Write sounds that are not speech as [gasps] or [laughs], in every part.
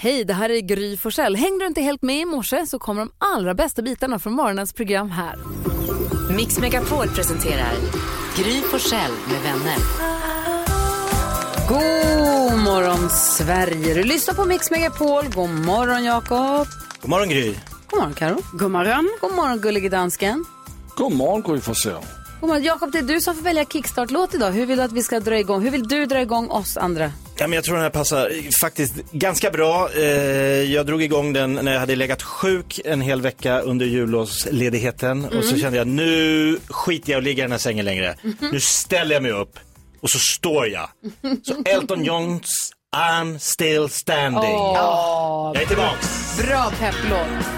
Hej, det här är Gry Forssell. Hängde du inte helt med i morse så kommer de allra bästa bitarna från morgonens program här. Mix Megapol presenterar Gry Forssell med vänner. God morgon Sverige. Du lyssnar på Mix Megapol. God morgon Jakob. God morgon Gry. God morgon Karo. God morgon. God morgon gullige dansken. God morgon Gry Forssell. God Jakob, det är du som får välja kickstart-låt idag. Hur vill du att vi ska dra igång? Hur vill du dra igång oss andra? Ja, men jag tror den här passar faktiskt ganska bra. Eh, jag drog igång den när jag hade legat sjuk en hel vecka under jullovsledigheten. Och så kände jag nu skiter jag och ligga i den här sängen längre. Nu ställer jag mig upp och så står jag. Så Elton Johns I'm still standing. Jag är tillbaks. Bra pepplåt.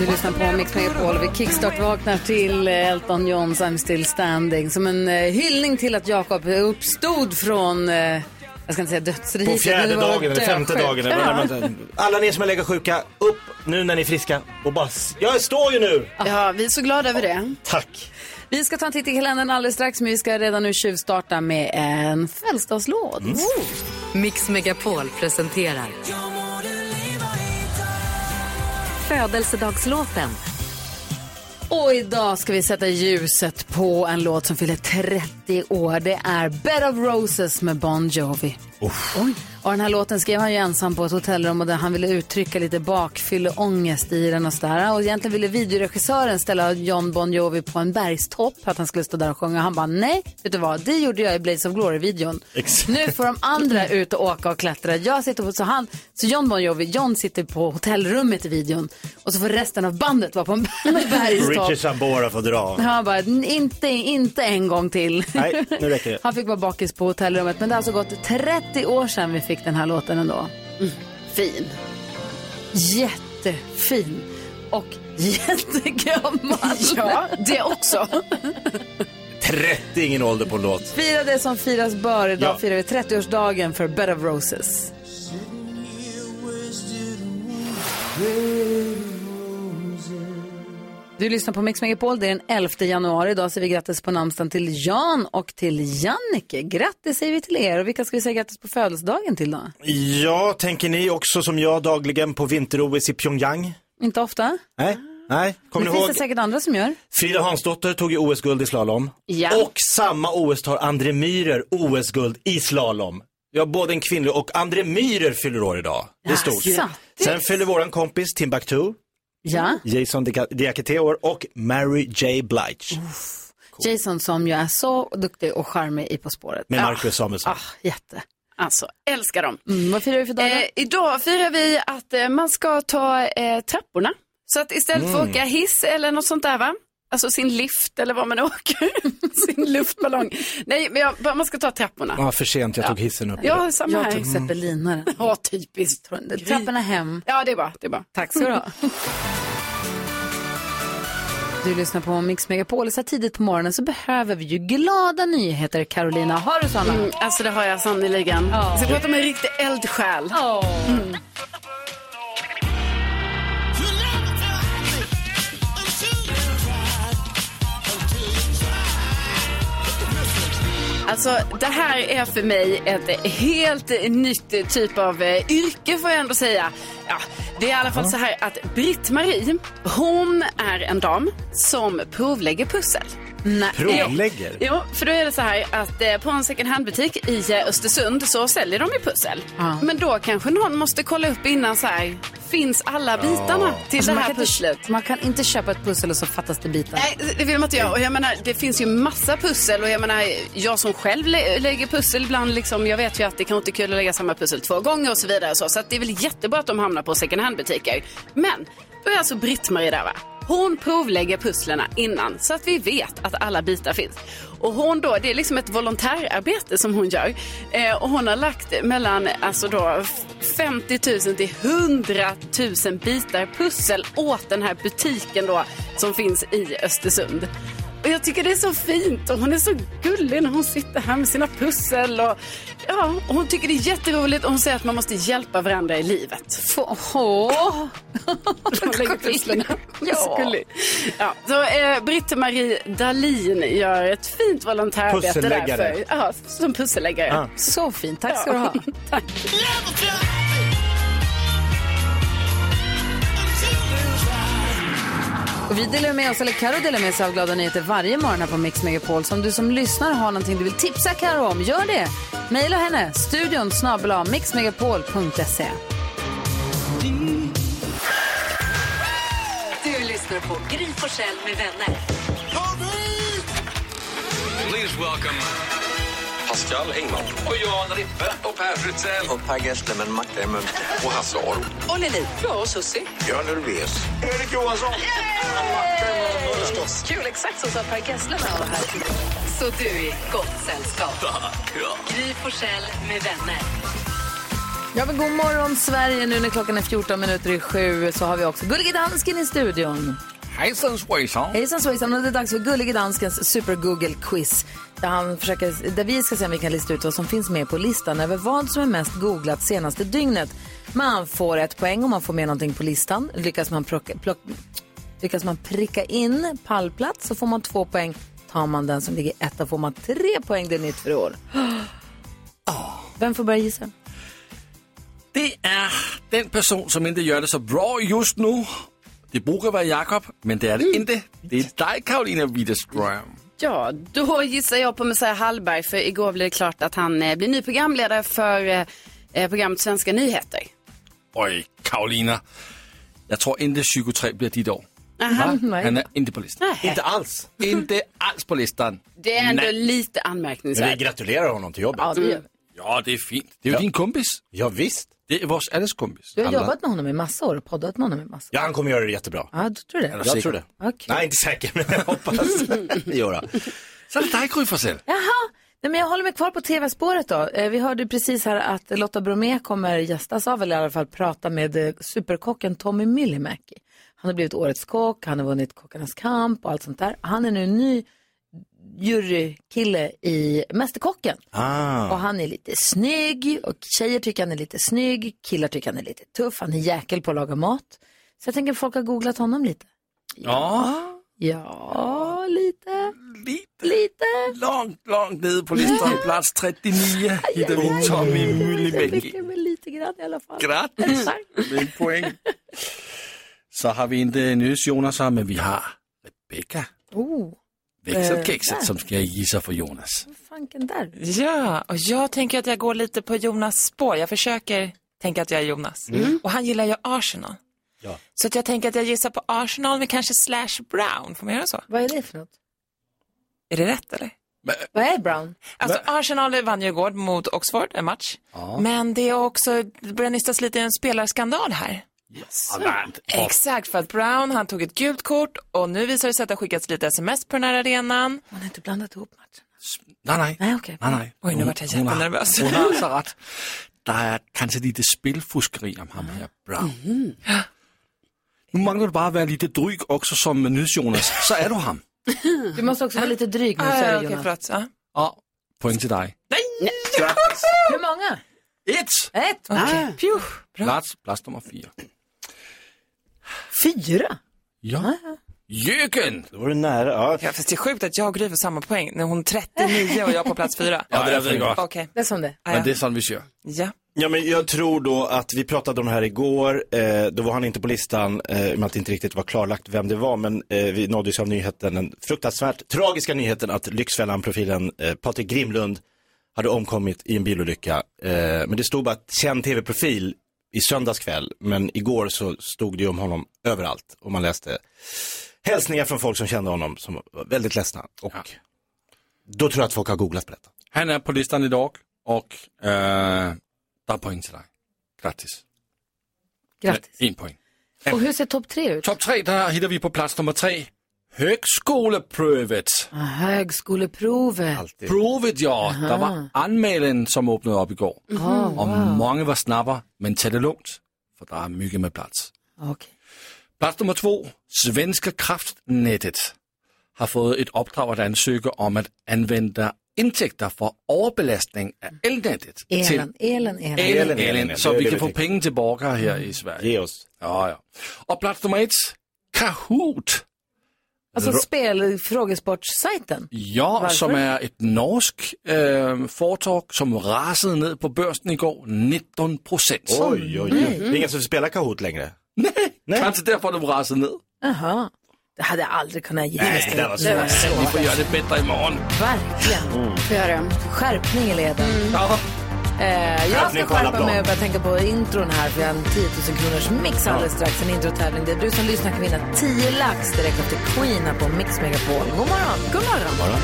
Du lyssnar på Mix Megapol. Vi kickstart-vaknar till Elton Johns I'm still standing. Som en eh, hyllning till att Jakob uppstod från, eh, jag ska inte säga dödsriket. På fjärde dagen eller femte dagen. Eller Alla ni som är legat sjuka, upp nu när ni är friska och bara, jag står ju nu. Ja, vi är så glada över det. Tack. Vi ska ta en titt i kalendern alldeles strax, men vi ska redan nu tjuvstarta med en födelsedagslåt. Mix Megapol presenterar Födelsedagslåten. Och idag ska vi sätta ljuset på en låt som fyller 30 år. Det är Bed of Roses med Bon Jovi. Oj. Och den här låten skrev han ju ensam på ett hotellrum och där han ville uttrycka lite bakfylleångest i den och sådär. Och egentligen ville videoregissören ställa John Bon Jovi på en bergstopp för att han skulle stå där och sjunga. Han bara nej, vet du vad, det gjorde jag i Blaze of Glory-videon. Nu får de andra [laughs] ut och åka och klättra. Jag sitter på, så, han, så John Bon Jovi, John sitter på hotellrummet i videon och så får resten av bandet vara på en [laughs] bergstopp. Richard Sambora får dra. Han bara, inte, inte en gång till. Nej, nu räcker det. [laughs] Han fick vara bakis på hotellrummet. Men det har alltså gått 30 år sedan vi fick den här låten ändå. Fin. Jättefin. Och jättegammal. [laughs] Ja, det också. 30 är ingen ålder på en låt. Fira det som firas bör. Idag Ja. firar vi 30-årsdagen för Bed of Roses. Du lyssnar på Mix Megapol. Det är den 11 januari. Idag säger vi grattis på namnsdagen till Jan och till Jannike. Grattis säger vi till er. Och vilka ska vi säga grattis på födelsedagen till då? Ja, tänker ni också som jag dagligen på vinter-OS i Pyongyang? Inte ofta. Nej, nej. Kommer Det ni finns ihåg? det säkert andra som gör. Frida Hansdotter tog ju OS-guld i slalom. Ja. Och samma OS tar André Myhrer OS-guld i slalom. Ja, både en kvinnlig och André Myhrer fyller år idag. Det är stort. Jaså. Sen fyller våran kompis Timbuktu, Ja, Jason Diak- Diakité år och Mary J. Blige. Jason som ju är så duktig och charmig i På spåret. Med Marcus Samuelsson. Ah, jätte. Alltså, älskar dem. Mm, vad firar vi för dag? Eh, idag firar vi att eh, man ska ta eh, trapporna. Så att istället för att åka hiss eller något sånt där va? Alltså sin lift eller vad man åker. [laughs] sin luftballong. Nej, men jag, man ska ta trapporna. Ja, för sent, jag tog hissen upp. Ja, samma Jag här. tog zeppelinaren. Ja, typiskt. Trapporna hem. Ja, det är bra. Det är bra. Tack ska du ha. [laughs] Du lyssnar på Mix Megapol. Så här tidigt på morgonen så behöver vi ju glada nyheter, Carolina. Har du sådana? Mm, alltså det har jag sannerligen. Ja. Jag ska prata med en riktig eldsjäl. Alltså det här är för mig ett helt nytt typ av eh, yrke får jag ändå säga. Ja, Det är i alla fall så här att Britt-Marie, hon är en dam som provlägger pussel. Nej. Provlägger? Jo, för då är det så här att eh, på en second hand-butik i eh, Östersund så säljer de ju pussel. Ja. Men då kanske någon måste kolla upp innan så här, finns alla bitarna till Alltså, det man, här kan pusslet? inte, man kan inte köpa ett pussel och så fattas det bitar. Nej, det vill man inte göra. Och jag menar, det finns ju massa pussel och jag menar, jag som själv lä- lägger pussel ibland, liksom, jag vet ju att det kan inte är kul att lägga samma pussel två gånger och så vidare. Så, så att det är väl jättebra att de hamnar på second hand-butiker. Men då är alltså Britt-Marie där va? Hon provlägger pusslerna innan så att vi vet att alla bitar finns. Och hon då, det är liksom ett volontärarbete som hon gör. Eh, och hon har lagt mellan alltså då 50 000 till 100 000 bitar pussel åt den här butiken då som finns i Östersund. Och jag tycker det är så fint och hon är så gullig när hon sitter här med sina pussel. Och, ja, och hon tycker det är jätteroligt och hon säger att man måste hjälpa varandra i livet. Åh. [laughs] Hon lägger pusslen. [laughs] Ja. Ja, så eh, Britt-Marie Dahlin gör ett fint volontärarbete Pusselläggare. därför. Ja, som pusselläggare. Ja. Så fint, tack ska du ha. [laughs] Tack. Och vi delar med oss, eller Karo delar med sig av glada nyheter varje morgon här på Mix Megapol. Så om du som lyssnar har någonting du vill tipsa Karo om, gör det. Maila henne, studion snabel a mixmegapol.se. Du lyssnar på Gry Forssell med vänner. Please welcome Pascal Engman. Och Jan Rippe. Och Per Fritzell. Och Per Gessle med en macka i mun. Och Hasse Aro. Och Lili. Ja, och Susie. Björn Ulvaeus. Erik Johansson. Kul, exakt så sa Per Gessle när han var här. Så du är i gott sällskap. Gry Forssell med vänner. Ja, men god morgon Sverige. Nu när klockan är 14 minuter i sju så har vi också Gullige Dansken i studion. Hejsan svejsan. Hejsan svejsan och det är dags för Gullige Danskens Super Google-quiz. Där, han försöker, där vi ska se om vi kan lista ut vad som finns med på listan över vad som är mest googlat senaste dygnet. Man får ett poäng om man får med någonting på listan. Lyckas man, plocka, plock, lyckas man pricka in pallplats så får man två poäng. Tar man den som ligger etta får man tre poäng. Det är nytt för år. Vem får börja gissa? Det är den person som inte gör det så bra just nu. Det brukar vara Jakob, men det är det inte. Det är dig, Karolina Widerström. Ja, då gissar jag på Messiah Hallberg för igår blev det klart att han eh, blir ny programledare för eh, eh, programmet Svenska nyheter. Oj, Karolina. Jag tror inte 23 blir ditt år. Aha. Nej. Han är inte på listan. Inte alls. inte alls på listan. Det är ändå Nej. lite Men vi anmärkningsvärt. gratulerar honom till jobbet. Ja, det gör vi. Ja, det är fint. Det är ju din kompis. Ja, visst. Det är vår alles kompis. Du har Alla. jobbat med honom i massa år och poddat med honom i massa år. Ja, han kommer göra det jättebra. Ja, du tror det? Jag säker? tror det. Okej. Nej, inte säker, men jag hoppas. Göra. Så är det dig, Gry Forssell. Jaha, Nej, men jag håller mig kvar på tv-spåret då. Eh, Vi hörde precis här att Lotta Bromé kommer gästas av, eller i alla fall prata med eh, superkocken Tommy Myllymäki. Han har blivit årets kock, han har vunnit Kockarnas kamp och allt sånt där. Han är nu ny jurykille i Mästerkocken. Ah. Och han är lite snygg och tjejer tycker han är lite snygg, killar tycker han är lite tuff, han är jäkel på att laga mat. Så jag tänker folk har googlat honom lite. Ja, Ja, lite, lite. lite. Långt, långt ned på listan, plats 39, hittar vi Tommy Myllymäki. lite grann i alla fall. Grattis med en poäng. Så har vi inte Jonas, men vi har Rebecka, Oh, växelkexet, som ska gissa för Jonas. vad fanken där? Ja, och jag tänker att jag går lite på Jonas spår. Jag försöker tänka att jag är Jonas. Och han gillar ju Arsenal. Ja. Så att jag tänker att jag gissar på Arsenal med kanske Slash Brown. Får man göra så? Vad är det för något? Är det rätt eller? Vad är Brown? Alltså Arsenal vann ju igår mot Oxford, en match. Men det är också, det börjar nystas lite en spelarskandal här. Exakt, för att Brown han tog ett gult kort och nu visar det sig att det har skickats lite sms på den här arenan. Man har inte blandat ihop matchen. Nej, nej. Nej, okej. nej, nej. Oj, nu vart jag hon jättenervös. Hon har så [laughs] rätt. Det är kanske lite spelfuskeri om han här Brown. Nu manglar du bara vara lite dryg också som NyhetsJonas, så är du han. [laughs] Du måste också vara lite dryg nu, Ah, ja, Jonas. förlåt. Ja. Ja, poäng till dig. Hur många? Ett! Ett? Okej. Phew. Bra. Plats, plats nummer fyra. Fyra? Ja. Jöken! Då var du nära. Ja. Ja, fast det är sjukt att jag och Gry får samma poäng när hon är 39 och jag på plats fyra. Ja, det är för gott. Okej. Det är som det. Men det är sån vi kör. ja. Ja, men jag tror då att vi pratade om det här igår. Eh, då var han inte på listan eh, med att det inte riktigt var klarlagt vem det var. Men eh, vi nåddes av nyheten, den fruktansvärt tragiska nyheten att Lyxfällan-profilen eh, Patrik Grimlund hade omkommit i en bilolycka. Eh, men det stod bara att känd tv-profil i söndags kväll. Men igår så stod det ju om honom överallt. Och man läste hälsningar från folk som kände honom som var väldigt ledsna. Och då tror jag att folk har googlat på detta. Han är på listan idag och eh, der er point till dig. Grattis. Grattis. En poäng. Och hur ser topp tre ut? Topp tre, där hittar vi på plats nummer tre. Högskoleprovet. Ah, Högskoleprovet. Provet ja, der var anmälan som öppnade upp igår. Ah, Och många var snabba, men tag det lugnt, för det är mycket med plats. Okej. Plats nummer två, Svenska kraftnätet har fått ett uppdrag att ansöka om att använda intäkter för överbelastning av elnätet. Elen, elen, elen. Elen, elen, elen, det så vi det kan få pengar tillbaka här i Sverige. Ge oss. Ja, ja. Och plats nummer ett, Kahoot. Alltså spel, frågesportsajten. Ja, Varför? som är ett norskt eh, företag som rasade ner på börsen igår, 19 procent. Oj, oj, oj. Det är ingen som spelar Kahoot längre. Nej. Kanske därför de rasade ner. Jaha. Det hade jag aldrig kunnat ge. Nej, det var det var svårt. Vi så. får göra det bättre imorgon. Verkligen. Får jag det? Skärpning i leden. Ja. Eh, jag ska skärpa mig och börja tänka på intron här för jag har en 10 000 kronors mix alldeles strax. En introtävling där du som lyssnar kan vinna 10 lax direkt efter Queen här på Mix Megapol. God morgon! God morgon!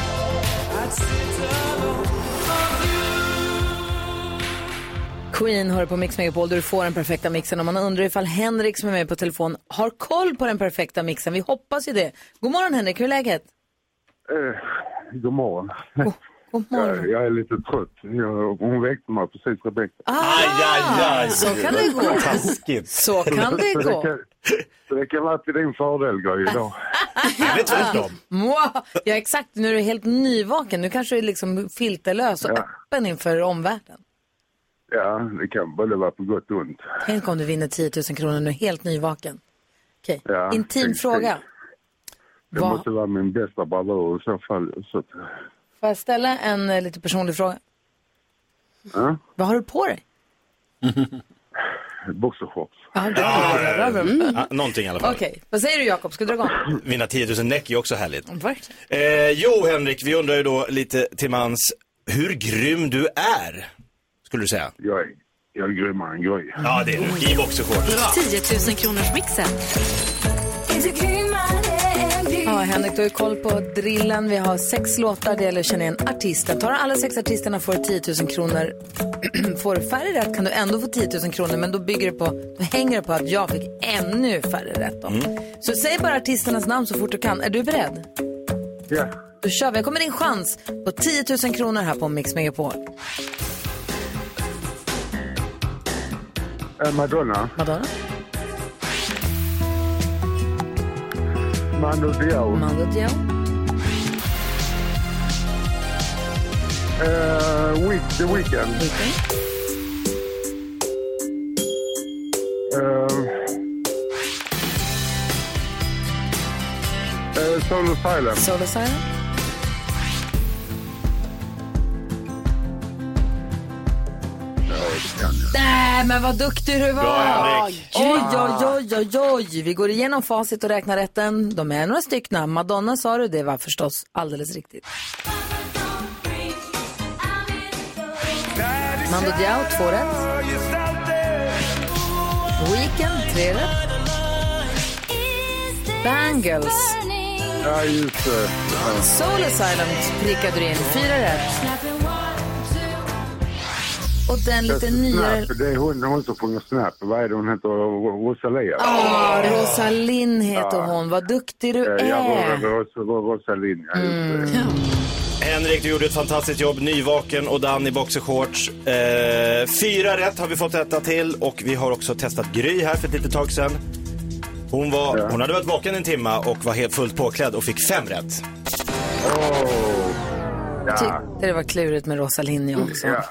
Queen hör på Mix Megapol där du får den perfekta mixen. Och man undrar ifall Henrik som är med på telefon har koll på den perfekta mixen. Vi hoppas ju det. God morgon Henrik, hur är läget? Eh, god morgon. God Jag, morgon. jag är lite trött. Jag, hon väckte mig precis, Rebecka. Aj, aj, aj. Så kan det gå. Taskigt. Så kan det Så det gå. kan, det kan vara till din fördel, Gry, idag. Eller tvärtom. Mwah! Ja, exakt. Nu är du helt nyvaken. Nu kanske du är liksom filterlös och Ja. öppen inför omvärlden. Ja, det kan både vara på gott och ont. Tänk om du vinner 10 000 kronor nu, helt nyvaken. Okej, Ja, intim fråga. Det Vad- måste vara min bästa bravur i så fall. Så Får jag ställa en eh, lite personlig fråga? ja, Vad har du på dig? [laughs] boxershorts. Ja, bra, bra, bra, bra. Ja, någonting i alla fall. Okej, vad säger du Jakob? Ska du dra igång? Vinna 10 000 näck är också härligt. Verkligen. Eh, jo, Henrik, vi undrar ju då lite till mans hur grym du är. Skulle du säga? Jag är, jag är grymmare än Gry. Ja, det är du. I boxershorts. 10 000 kronors mixen. Ja, Henrik, du har koll på drillen. Vi har sex låtar, det gäller att känna igen artisten. Tar alla sex artisterna får du 10 000 kronor. [clears throat] får du färre rätt kan du ändå få 10 000 kronor, men då, bygger det på, då hänger det på att jag fick ännu färre rätt. Då. Så säg bara artisternas namn så fort du kan. Är du beredd? Ja, Då kör vi. Här kommer din chans på 10 000 kronor här på Mix Megapol. eh, Madonna, Madonna, Mando Diao, Mando Diao, eh, Week, The Weeknd, Weeknd, eh, eh, Solo Silence, Soul Siren, Nej, men vad duktig du var! Bra, Henrik. Oj, oj, oj, oj, oj. Vi går igenom facit och räknar rätten. De är några stycken. Madonna sa du, det var förstås alldeles riktigt. Mando Diao, två rätt. Weekend, tre rätt. Bangles, ja just det. Soul Asylum prickade du in, fyra rätt. Och den lite nyare... Snap, det är hon, hon som sjunger Snap. Vad är det hon heter? Ro- Rosalia? Ja, Rosalind heter hon. Vad duktig du Eh, Ja, är. Ros- Ros- Rosalind, ja, det. Henrik, du gjorde ett fantastiskt jobb. Nyvaken och Dan i boxershorts. Eh, fyra rätt har vi fått rätta till och vi har också testat Gry här för ett litet tag sedan. Hon, var, Ja. hon hade varit vaken en timme och var helt fullt påklädd och fick fem rätt. Åh, ja, Tyckte det var klurigt med Rosalind jag också. ja.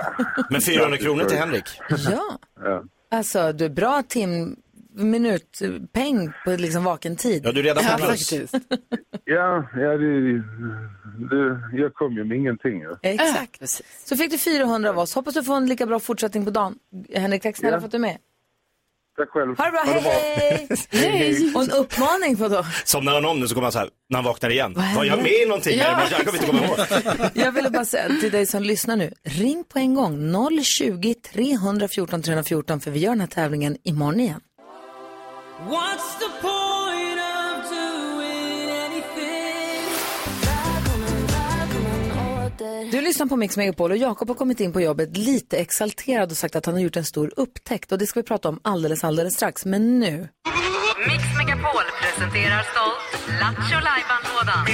Men 400 kronor till Henrik. Ja, ja. alltså du är bra tim minutpeng på liksom vaken tid. Ja, du är redan på plus. Ja, ja det, det, jag kom ju med ingenting. ju. Exakt. Så fick du 400 av oss. Hoppas du får en lika bra fortsättning på dagen. Henrik, tack snälla Ja. för att du är med. Tack själv. Ha det bra, Ha det hej [laughs] bra. hej! hej. Och en uppmaning på då. Somnar han om nu så kommer han så här, när han vaknar igen. Vad Var jag med i någonting? Ja. Jag kommer inte komma ihåg. [laughs] Jag ville bara säga till dig som lyssnar nu, ring på en gång 020 314 314 för vi gör den här tävlingen imorgon igen. What's the point Du lyssnar på Mix Megapol och Jakob har kommit in på jobbet lite exalterad och sagt att han har gjort en stor upptäckt och det ska vi prata om alldeles, alldeles strax. Men nu, Mix Megapol presenterar stolt Lattjo Lajban-lådan.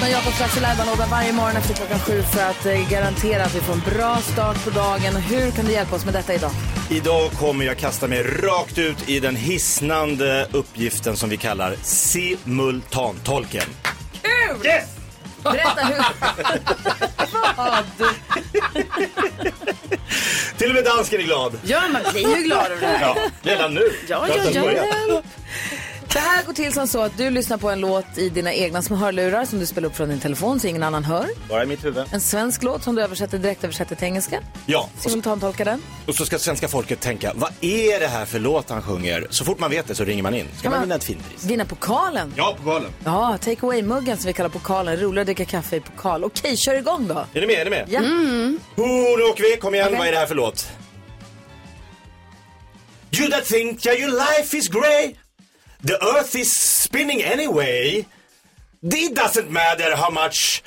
Öppnar Jakobs Lattjo låda varje morgon efter klockan sju för att eh, garantera att vi får en bra start på dagen. Hur kan du hjälpa oss med detta idag? Idag kommer jag kasta mig rakt ut i den hisnande uppgiften som vi kallar simultantolken. Kul! Yes! Berätta hur... [laughs] Vad? Till och med dansken är glad. Ja, man blir ju glad av det här. Ja, redan nu. Ja, ja, ja. Det här går till som så att du lyssnar på en låt i dina egna små hörlurar som du spelar upp från din telefon så ingen annan hör. Bara i mitt huvud. En svensk låt som du översätter direkt översätter till engelska. Ja, och så, Simultantolkar den. och så ska svenska folket tänka, vad är det här för låt han sjunger? Så fort man vet det så ringer man in. Ska Kan man man- vinna ett fint pris? Vinna pokalen. Ja, på galen. Ja, take away-muggen som vi kallar pokalen. Roligare att dricka kaffe i pokal. Okej, kör igång då. Är ni med? Är ni med? Ja. Oh, nu åker vi. Kom igen, Okej. vad är det här för låt? You that think yeah, your life is grey The earth is spinning anyway It doesn't matter how much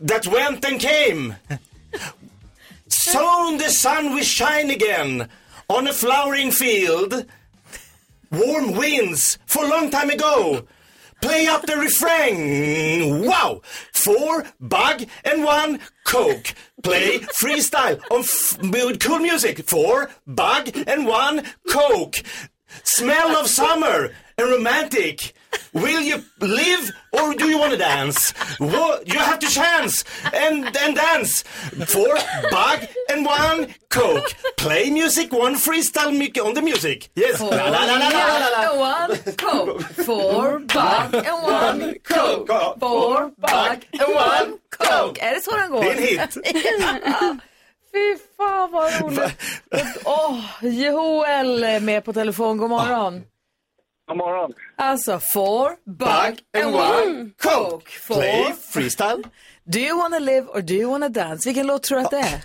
That went and came [laughs] Soon the sun will shine again On a flowering field Warm winds for a long time ago Play up the refrain. Wow! Four bug and one coke. Play freestyle on f- cool music. Four bug and one coke. Smell of summer and romantic. Will you live or do you want to dance? You have to chance and and dance. Four bug and one coke. Play music, one freestyle mu- on the music. Yes. La, la, la, la, la, la, la. one coke, four bug and one coke. Four bug and one coke. Är det så den går? Det är en hit. [laughs] Fy fan vad roligt. Åh, Joel är med på telefon. God morgon. God morgon. Alltså, four bug and one coke. Four. Play freestyle. Do you wanna live or do you wanna dance? Vilken låt tror du att det är?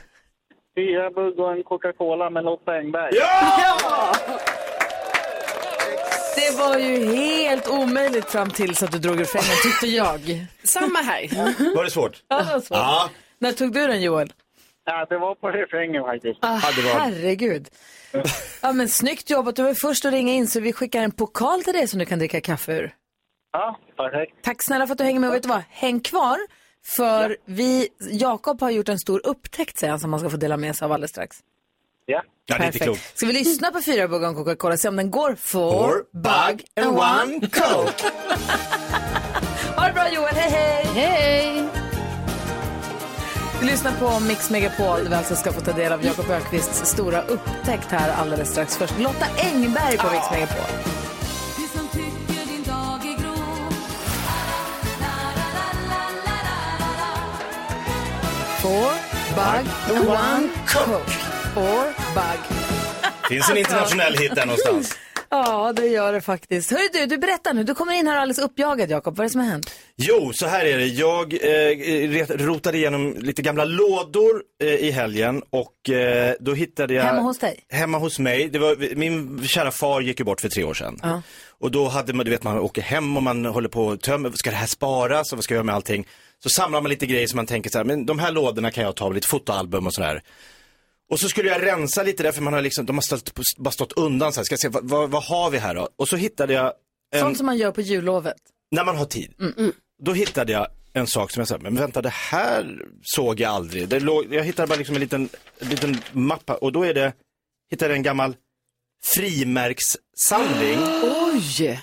Fyra bugg och en Coca-Cola med Lotta Engberg. Ja! Det var ju helt omöjligt fram tills att du drog ur fängen tyckte jag. Samma här. Var det svårt? Ja, det var svårt. Ja. När tog du den Joel? Ja, det var på refrängen faktiskt. Ah, Ja, det var- Herregud. [laughs] Ja, men snyggt jobbat. Du var först att ringa in så vi skickar en pokal till dig som du kan dricka kaffe ur. Ja, perfekt. Tack snälla för att du hänger med. Och vet du vad? Häng kvar. För vi, Jakob har gjort en stor upptäckt säger han som man ska få dela med sig av alldeles strax. Ja. Ja, det är inte klokt. Ska vi lyssna på fyra buggar om Coca-Cola se om den går four, Four bug and one coke. [laughs] ha det bra Joel, hej hej! Hej! Vi lyssnar på Mix Megapol där vi alltså ska få ta del av Jakob Ökvists stora upptäckt här alldeles strax. Först Lotta Engberg på Mix Megapol. Four, bug one coke. Four, bug. Finns en internationell hit där någonstans. Ja, det gör det faktiskt. Hör du, du berättar nu. Du kommer in här alldeles uppjagad, Jakob. Vad är det som har hänt? Jo, så här är det. Jag eh, rotade igenom lite gamla lådor eh, i helgen och eh, då hittade jag... Hemma hos dig? Hemma hos mig. Det var, min kära far gick ju bort för tre år sedan. Ja. Och då hade man, du vet man åker hem och man håller på och tömmer, ska det här sparas och vad ska jag göra med allting? Så samlar man lite grejer som man tänker så här, men de här lådorna kan jag ta, lite fotoalbum och sådär. Och så skulle jag rensa lite där för man har liksom, de har stått, bara stått undan så här, ska jag se, vad, vad, vad har vi här då? Och så hittade jag en, Sånt som man gör på jullovet. när man har tid. Då hittade jag en sak som jag sa, men vänta det här såg jag aldrig. Det låg, jag hittade bara liksom en liten, en liten mappa och då är det, hittade jag en gammal frimärkssamling Oj!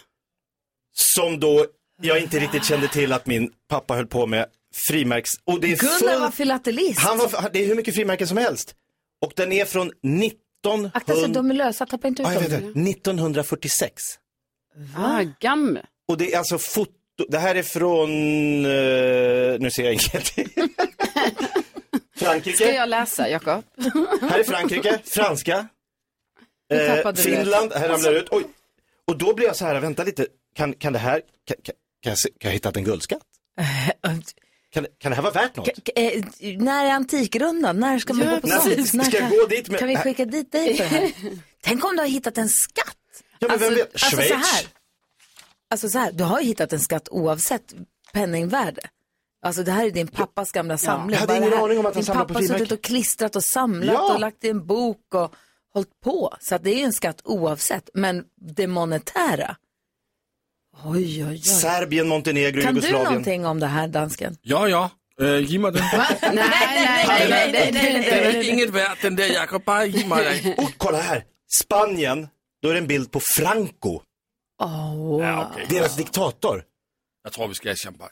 som då jag inte riktigt kände till att min pappa höll på med frimärks... Och det är Gunnar var fullt... filatelist. Han var, det är hur mycket frimärken som helst. Och den är från 1900... Akta så de är lösa, tappa inte ut Aj, dem. vänta, 1946. Ah, gamm. Och det är alltså foto, det här är från, eh, nu ser jag inget. [laughs] Frankrike. Ska jag läsa, Jakob? Här är Frankrike, franska, eh. Finland, här ramlar det ut. Oj. Och då blir jag så här, vänta lite, kan, kan det här, kan, kan, kan, jag, se, kan jag hitta en guldskatt? Kan, kan det här vara värt något? K- eh, när är Antikrundan? När ska man Ja, gå på sånt? Ska jag kan- gå dit med- Kan vi skicka dit dig på det här? [laughs] Tänk om du har hittat en skatt? Ja, men vem vet? alltså så Schweiz? här. Alltså så här, du har ju hittat en skatt oavsett penningvärde. Alltså det här är din pappas gamla samling. Jag hade ingen aning om att han Din samlar på pappa har suttit frimärken. och klistrat och samlat Ja. och lagt i en bok och hållit på. Så att det är ju en skatt oavsett. Men det monetära. Oj, oj, oj. Serbien, Montenegro, Kan du Jugoslavien. någonting om det här, dansken? Ja, ja. Uh, ge mig den. Nej, nej, nej, Den är inget värd den där Jakob, bara ge mig den. Och kolla här, Spanien, då är det en bild på Franco, Oh, Ja, okej. deras diktator. Jag tror vi ska ha champagne.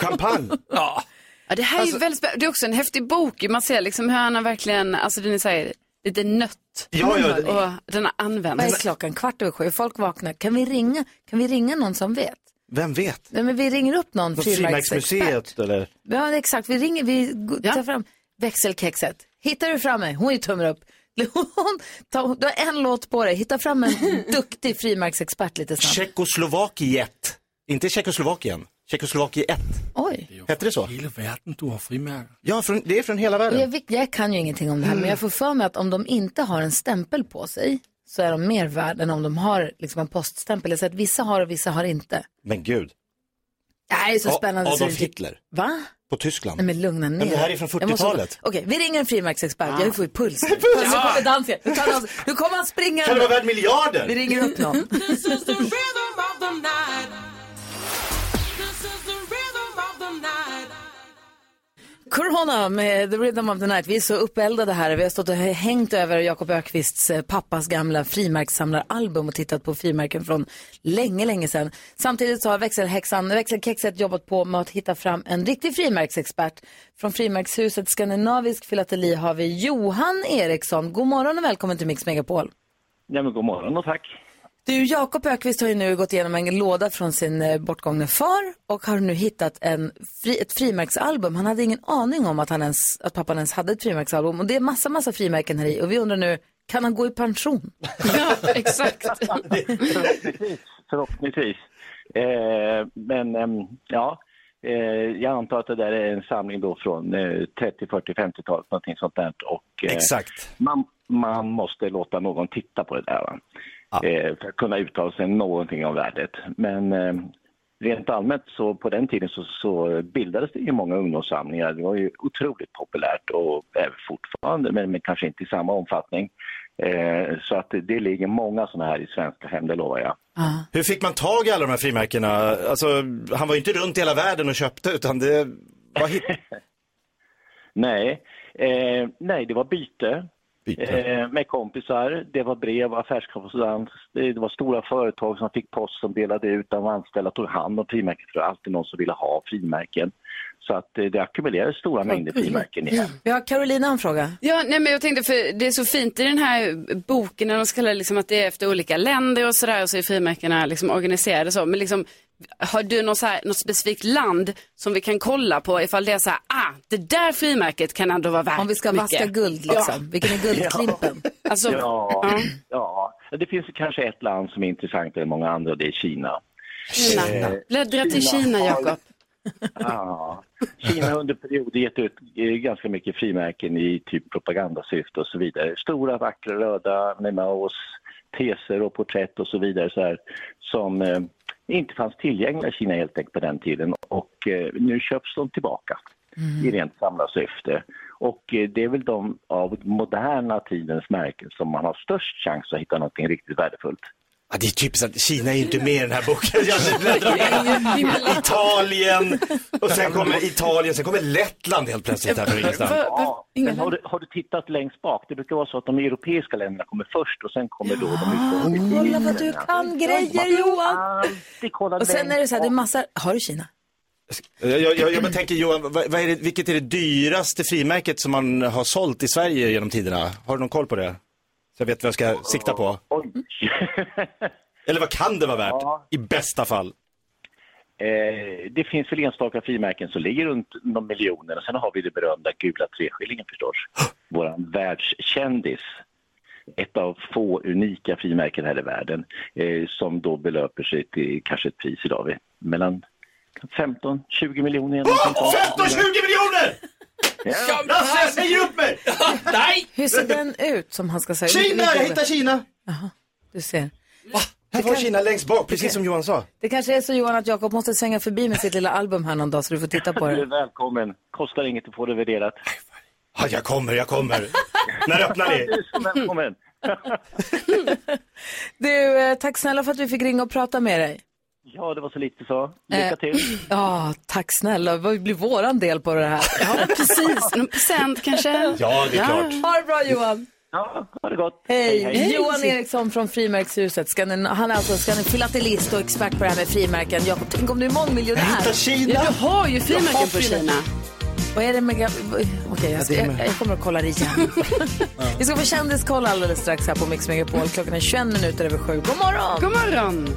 Champagne. Ja. Ja, det här är ju väldigt spännande. Det är också en häftig bok. Man ser liksom hur han har verkligen, alltså den är så här, lite nött. Ja, ja, det- Och den har använts. Vad är klockan? Kvart över sju. Folk vaknar. Kan vi ringa, kan vi ringa någon som vet? Vem vet? Nej, men vi ringer upp någon. Frimärksmuseet eller? Ja, exakt. Vi ringer, vi tar fram växelkexet. Hittar du fram mig? Hon är tummar upp. [laughs] Hon, ta, du har en låt på dig. Hitta fram en [laughs] duktig frimärksexpert lite snabbt. Tjeckoslovakiet. Inte Tjeckoslovakien. Tjeckoslovakiet. Oj. Hette det så? Hela världen du har frimärken. Ja, från, det är från hela världen. Jag, vet- jag kan ju ingenting om det här, men jag får för mig att om de inte har en stämpel på sig så är de mer värda än om de har liksom en poststämpel. Jag säger att vissa har och vissa har inte. Men gud. Det här är så Ja, spännande. så Adolf det- Hitler. Va? På Tyskland. Nej men lugna ner Men det här är från Jag måste- 40-talet. Okej, vi ringer en frimärksexpert. Jag får ju puls. puls. Nu kommer. Nu, tar dans. nu kommer han springande. Kan det vara värd miljarder? Vi ringer upp någon. [laughs] Corona med The Rhythm of the Night. Vi är så uppeldade här. Vi har stått och hängt över Jakob Ökvists eh, pappas gamla frimärkssamlaralbum och tittat på frimärken från länge, länge sedan. Samtidigt så har växelhäxan, växelkexet jobbat på med att hitta fram en riktig frimärksexpert. Från frimärkshuset Skandinavisk Filateli har vi Johan Eriksson. God morgon och välkommen till Mix Megapol. Ja, men god morgon och tack. Du, Jakob Ökvist har ju nu gått igenom en låda från sin eh, bortgångne far och har nu hittat en fri, ett frimärksalbum. Han hade ingen aning om att, han ens, att pappan ens hade ett frimärksalbum och det är massa, massa frimärken här i och vi undrar nu, kan han gå i pension? [laughs] Ja, exakt. [laughs] Förhoppningsvis. Förhoppningsvis. Eh, men ehm, ja, eh, jag antar att det där är en samling då från eh, 30, 40, 50-talet, någonting sånt där. Och, eh, Exakt. Man, man måste låta någon titta på det där va? Eh, för att kunna uttala sig någonting om värdet. Men eh, rent allmänt så på den tiden så, så bildades det ju många ungdomssamlingar. Det var ju otroligt populärt och är fortfarande, men, men kanske inte i samma omfattning. Eh, så att det, det ligger många sådana här i svenska hem, det lovar jag. Hur fick man tag i alla de här frimärkena? Alltså, han var ju inte runt i hela världen och köpte utan det var hit. [laughs] Nej, eh, nej det var byte. Eh, med kompisar, det var brev, affärskorrespondens, det, det var stora företag som fick post som delade ut, de anställda tog hand om frimärken för det var alltid någon som ville ha frimärken. Så att eh, det ackumulerades stora mängder frimärken igen. Vi har Carolina en fråga. Ja, nej, men jag tänkte för det är så fint i den här boken när de kallar liksom att det är efter olika länder och sådär och så är frimärkena liksom organiserade så. Men liksom, har du något, så här, något specifikt land som vi kan kolla på ifall det är så här, ah, det där frimärket kan ändå vara värt Om vi ska mycket. vaska guld liksom. Vilken är guldklimpen? [laughs] Alltså, Ja, ja, det finns kanske ett land som är intressantare än många andra och det är Kina. Kina. Eh, Bläddra till Kina Jakob. Ja, Kina har under perioder gett ut eh, ganska mycket frimärken i typ propagandasyfte och så vidare. Stora vackra röda med Maos teser och porträtt och så vidare så här, som eh, inte fanns tillgängliga i Kina helt enkelt på den tiden och eh, nu köps de tillbaka i rent samlarsyfte. Och eh, det är väl de av moderna tidens märken som man har störst chans att hitta något riktigt värdefullt. Ja, det är typiskt att Kina är ju inte med i den här boken. [laughs] Jag Italien och sen kommer Italien, sen kommer Lettland helt plötsligt här från ingenstans. Ja, men har, du, har du tittat längst bak? Det brukar vara så att de europeiska länderna kommer först och sen kommer då de Kolla vad du kan grejer Johan! Och sen är det så här, det är massa, har du Kina? Jag, jag, jag, tänker Johan, vad, vad är det, vilket är det dyraste frimärket som man har sålt i Sverige genom tiderna? Har du någon koll på det? Så jag vet vad jag ska sikta på. [laughs] Eller vad kan det vara värt? I bästa fall. Eh, det finns väl enstaka frimärken som ligger runt någon miljoner och sen har vi det berömda gula treskillingen förstås. [gasps] Våran världskändis. Ett av få unika frimärken här i världen eh, som då belöper sig till kanske ett pris idag vid mellan 15-20 miljoner. eller något sånt där. 15-20 miljoner! Ja. Lasse, jag säger upp mig! [laughs] Nej! Hur ser den ut som han ska säga? Kina, jag hittar Kina! Du ser. Här var Kina längst bak, precis som Johan sa. Det kanske är så Johan att Jakob måste svänga förbi med sitt lilla album här någon dag så du får titta på Du är det. välkommen. Kostar inget att få det värderat. Ja, jag kommer, jag kommer. När öppnar ni? [laughs] Du är så välkommen. [laughs] Du, eh, tack snälla för att vi fick ringa och prata med dig. Ja, det var så lite så. Lycka Eh, till. [clears throat] Ja, tack snälla. Vad blir våran del på det här? Ja, precis. Någon present kanske? Ja, det är klart. Ha det bra Johan. Ja, ha det gott. Hej. Johan Eriksson från Frimärkshuset. Ska ni, han är alltså ska ni filatelist och expert på det här med frimärken. Jakob, tänk om du är mångmiljonär. Jag hittar Kina. Ja, Du har ju frimärken på. Kina. Vad är det med... Okej, jag, ska- jag, jag kommer att kolla det igen. [laughs] Vi ska få kändiskoll alldeles strax här på Mix Megapol. Klockan är 21 minuter över sju. God morgon! God morgon.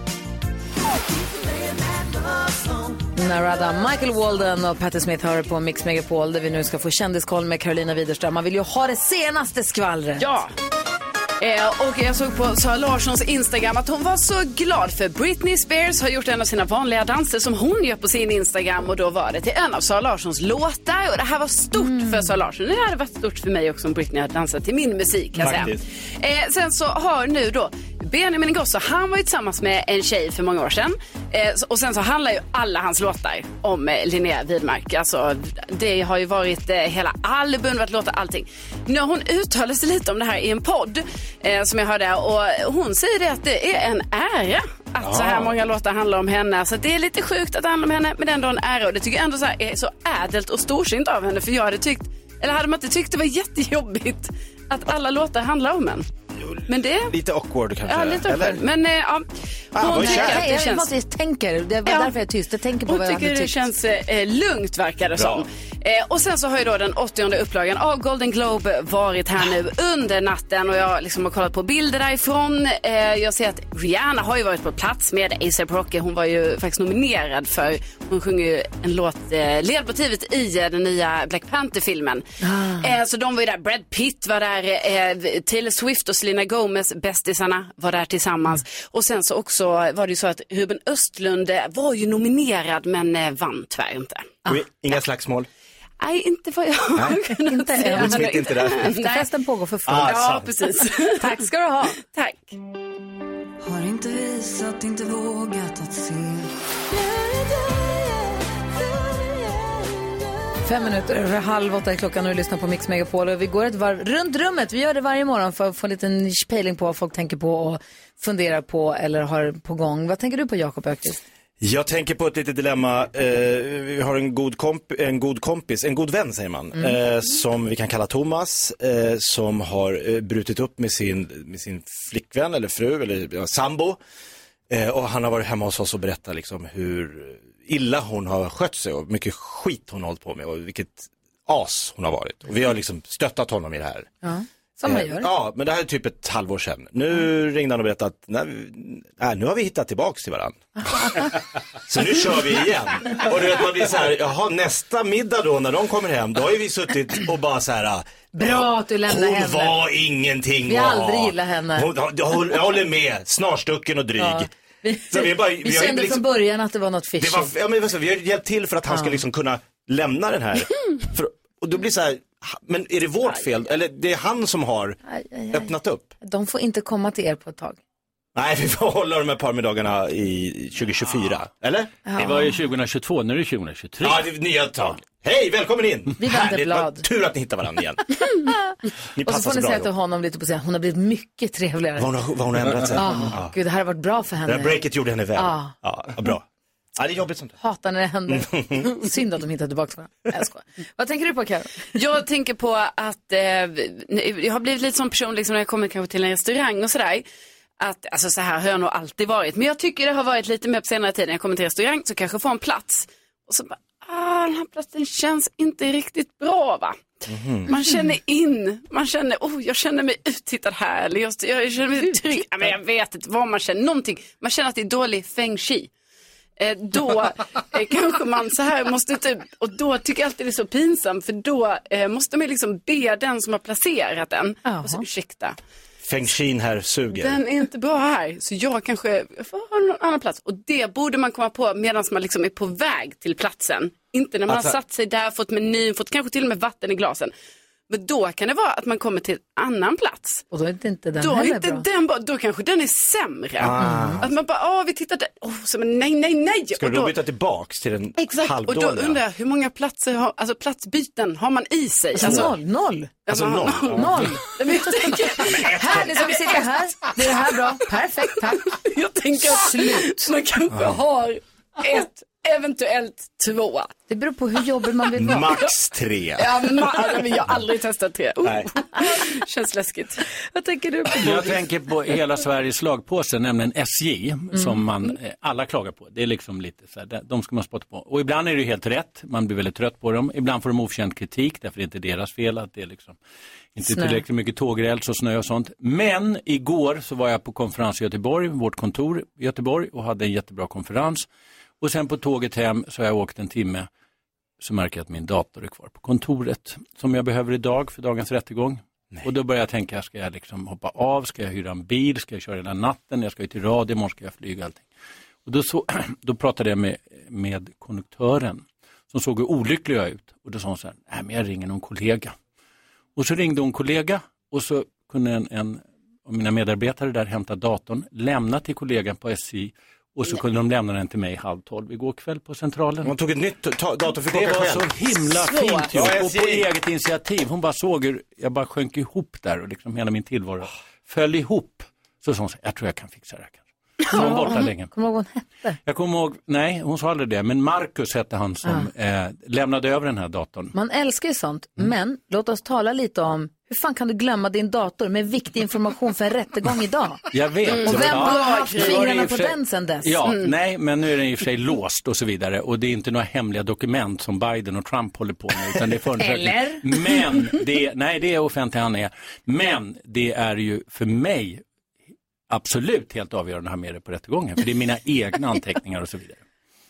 Narada, Michael Walden och Patti Smith hör på Mix Megapol där vi nu ska få kändiskoll med Carolina Widerström. Man vill ju ha det senaste skvallret. Ja. Eh, och jag såg på Sara Larssons Instagram att hon var så glad för Britney Spears har gjort en av sina vanliga danser som hon gör på sin Instagram och då var det till en av Sara Larssons låtar och det här var stort för Sara Larsson. Det hade varit stort för mig också om Britney hade dansat till min musik kan jag säga. Faktiskt. Eh, sen så har nu då Benjamin Ingrosso, han var ju tillsammans med en tjej för många år sedan. Eh, och sen så handlar ju alla hans låtar om eh, Linnea Widmark. Alltså, det har ju varit eh, hela album, varit låtar, allting. Nu har hon uttalat sig lite om det här i en podd eh, som jag hörde och hon säger det att det är en ära att så här många låtar handlar om henne. Så det är lite sjukt att det handlar om henne, men det är ändå en ära och det tycker jag ändå så är så ädelt och storsint av henne för jag hade tyckt, eller hade man inte tyckt det var jättejobbigt att alla låtar handlar om en? Men det Lite awkward kanske. Ja, lite Eller? awkward. Men eh, ja, Ah, hon vad tycker kär. att det jag känns... måste, jag tänker, det var Ja. därför jag är tyst. Jag tänker på Hon vad jag tycker det känns eh, lugnt verkar det som. Eh, och sen så har ju då den 80 upplagan av Golden Globe varit här nu under natten och jag liksom har kollat på bilder därifrån. Eh, jag ser att Rihanna har ju varit på plats med ASAP Rocky. Hon var ju faktiskt nominerad för, hon sjunger ju en låt, eh, ledmotivet i eh, den nya Black Panther-filmen. Eh, så de var ju där, Brad Pitt var där, eh, Taylor Swift och Selena Gomez, bästisarna, var där tillsammans. Och sen så också var det ju så att Ruben Östlund eh, var ju nominerad men eh, vann tyvärr inte. Och Inga slagsmål. Nej, inte vad jag har [laughs] kunnat Inte än. Will Smith inte där. Efterfesten pågår för fullt. Ah, Ja, precis. [laughs] Tack ska du ha. Tack. Har inte visat, inte vågat att se Fem minuter över halv åtta är klockan och du lyssnar på Mix Megapol. Och vi går ett varv runt rummet. Vi gör det varje morgon för att få en liten pejling på vad folk tänker på och funderar på eller har på gång. Vad tänker du på Jakob Öqvist? Jag tänker på ett litet dilemma. Eh, vi har en god, en god kompis, en god vän säger man, eh, som vi kan kalla Thomas, eh, som har eh, brutit upp med sin, med sin flickvän eller fru eller ja, sambo. Eh, och han har varit hemma hos oss och berättat liksom hur illa hon har skött sig och mycket skit hon har hållit på med och vilket as hon har varit. Och vi har liksom stöttat honom i det här. Ja, som man Eh, gör. Ja, men det här är typ ett halvår sedan. Nu ringde han och berättade att nej, nej, nu har vi hittat tillbaks till varandra. [laughs] så nu kör vi igen. Och du vet, man blir så här, jaha, nästa middag då när de kommer hem, då har ju vi suttit och bara så här. Bra att du lämnar Hon henne. var ingenting Vi har aldrig gillat henne. Hon, jag håller med, snarstucken och dryg. Ja. Vi, Så vi bara- vi vi kände liksom- från början att det var något Det fishy. var, ja, men, vi har hjälpt till för att han ska liksom kunna lämna den här. [laughs] För, och då blir så här, men är det vårt fel? Eller det är han som har Aj, aj, aj. öppnat upp? De får inte komma till er på ett tag. Nej, vi får hålla de här parmiddagarna i 2024. Eller? Det var ju 2022, nu är det 2023. Ja, det är nya tag. Hej, välkommen in! Vi vänder blad. tur att ni hittar varandra igen. Ni [laughs] Och så får ni säga till honom lite på sig, hon har blivit mycket trevligare. Vad hon vad hon har ändrat sig. Ah, Ja. Gud, det här har varit bra för Det här henne. breaket gjorde henne väl. Ja. Ja, vad bra. Ja, det är jobbigt sånt. Hatar när det händer. [laughs] Synd att de hittar tillbaka varandra. Jag skojar. Vad tänker du på Karo? Jag tänker på att eh, jag har blivit lite som person liksom, när jag kommer kanske till en restaurang och sådär. Att, alltså så här har jag nog alltid varit. Men jag tycker det har varit lite mer på senare tid när jag kommer till restaurang så kanske jag får en plats. och så bara, ah, den här platsen känns inte riktigt bra va. Mhm. Man känner in, man känner, oh, jag känner mig uttittad här, eller jag, jag känner mig trygg. Ja, men jag vet inte vad man känner, någonting. Man känner att det är dålig feng shui. Eh, då eh, [laughs] kanske man så här måste typ, och då tycker jag alltid det är så pinsamt, för då eh, måste man liksom be den som har placerat den, och så, ursäkta, Feng Shin här suger. den är inte bra här, så jag kanske får ha någon annan plats. Och det borde man komma på medan man liksom är på väg till platsen. Inte när man Alltså- har satt sig där, fått menyn, fått kanske till och med vatten i glasen. Men då kan det vara att man kommer till en annan plats. Och då är inte, inte den Då är heller inte bra. den bra, då kanske den är sämre. Ah. Att man bara, åh vi tittar där, oh, så, men nej, nej, nej. Ska Och du då byta tillbaks till den Exakt, och då halvdåliga? undrar jag hur många platser har, alltså platsbyten har man i sig? Alltså, noll, noll. Alltså noll, ja. Noll. Men jag tänker, [laughs] Här, det som vi sitter här. Det är det här bra. Perfekt, tack. jag tänker att Slut. man kanske har ett, eventuellt två. Det beror på hur jobbig man vill vara. Max tre. Ja, men, ma- jag har aldrig testat tre. Oh, Nej. [laughs] känns läskigt. Vad tänker du på? Jag tänker på hela Sveriges slagpåse, nämligen SJ, som man eh, alla klagar på. Det är liksom lite så här, de- ska man spotta på. Och ibland är det ju helt rätt, man blir väldigt trött på dem. Ibland får de oförtjänt kritik, därför det är inte deras fel att det är liksom inte Snö. tillräckligt mycket tågräls och snö och sånt. Men igår så var jag på konferens i Göteborg, vårt kontor i Göteborg och hade en jättebra konferens. Och sen på tåget hem så har jag åkt en timme så märker jag att min dator är kvar på kontoret som jag behöver idag för dagens rättegång. Och då börjar jag tänka, ska jag liksom hoppa av, ska jag hyra en bil, ska jag köra hela natten, jag ska ju till radio, imorgon ska jag flyga allting. Och då, så, [clears throat] då pratade jag med, med konduktören som såg hur olycklig jag ut och då sa hon så här, nej men jag ringer någon kollega. Och så ringde hon kollega och så kunde en, en av mina medarbetare där hämta datorn, lämna till kollegan på SJ och så kunde de lämna den till mig halv tolv igår kväll på centralen. Hon tog ett nytt dator för Det var själv. så himla Så. fint Ja, gjort och SJ. på eget initiativ. Hon bara såg hur jag bara sjönk ihop där och liksom hela min tillvaro föll ihop. Så sa hon, så, jag tror jag kan fixa det här var [laughs] hon borta länge. Kommer du ihåg vad hon hette? Jag kommer ihåg, nej hon sa aldrig det, men Marcus hette han som eh, lämnade över den här datorn. Man älskar ju sånt, Mm. men låt oss tala lite om hur fan kan du glömma din dator med viktig information för en rättegång idag? [laughs] Jag vet. Och vem har haft fingrarna på sig- den sen dess? Ja, Mm. nej, men nu är den i och för sig låst och så vidare och det är inte några hemliga dokument som Biden och Trump håller på med utan det är förundersökning. Eller? Men det, nej, det är offentliga handlingar. Men det är ju för mig absolut helt avgörande att ha med det på rättegången för det är mina [laughs] egna anteckningar och så vidare.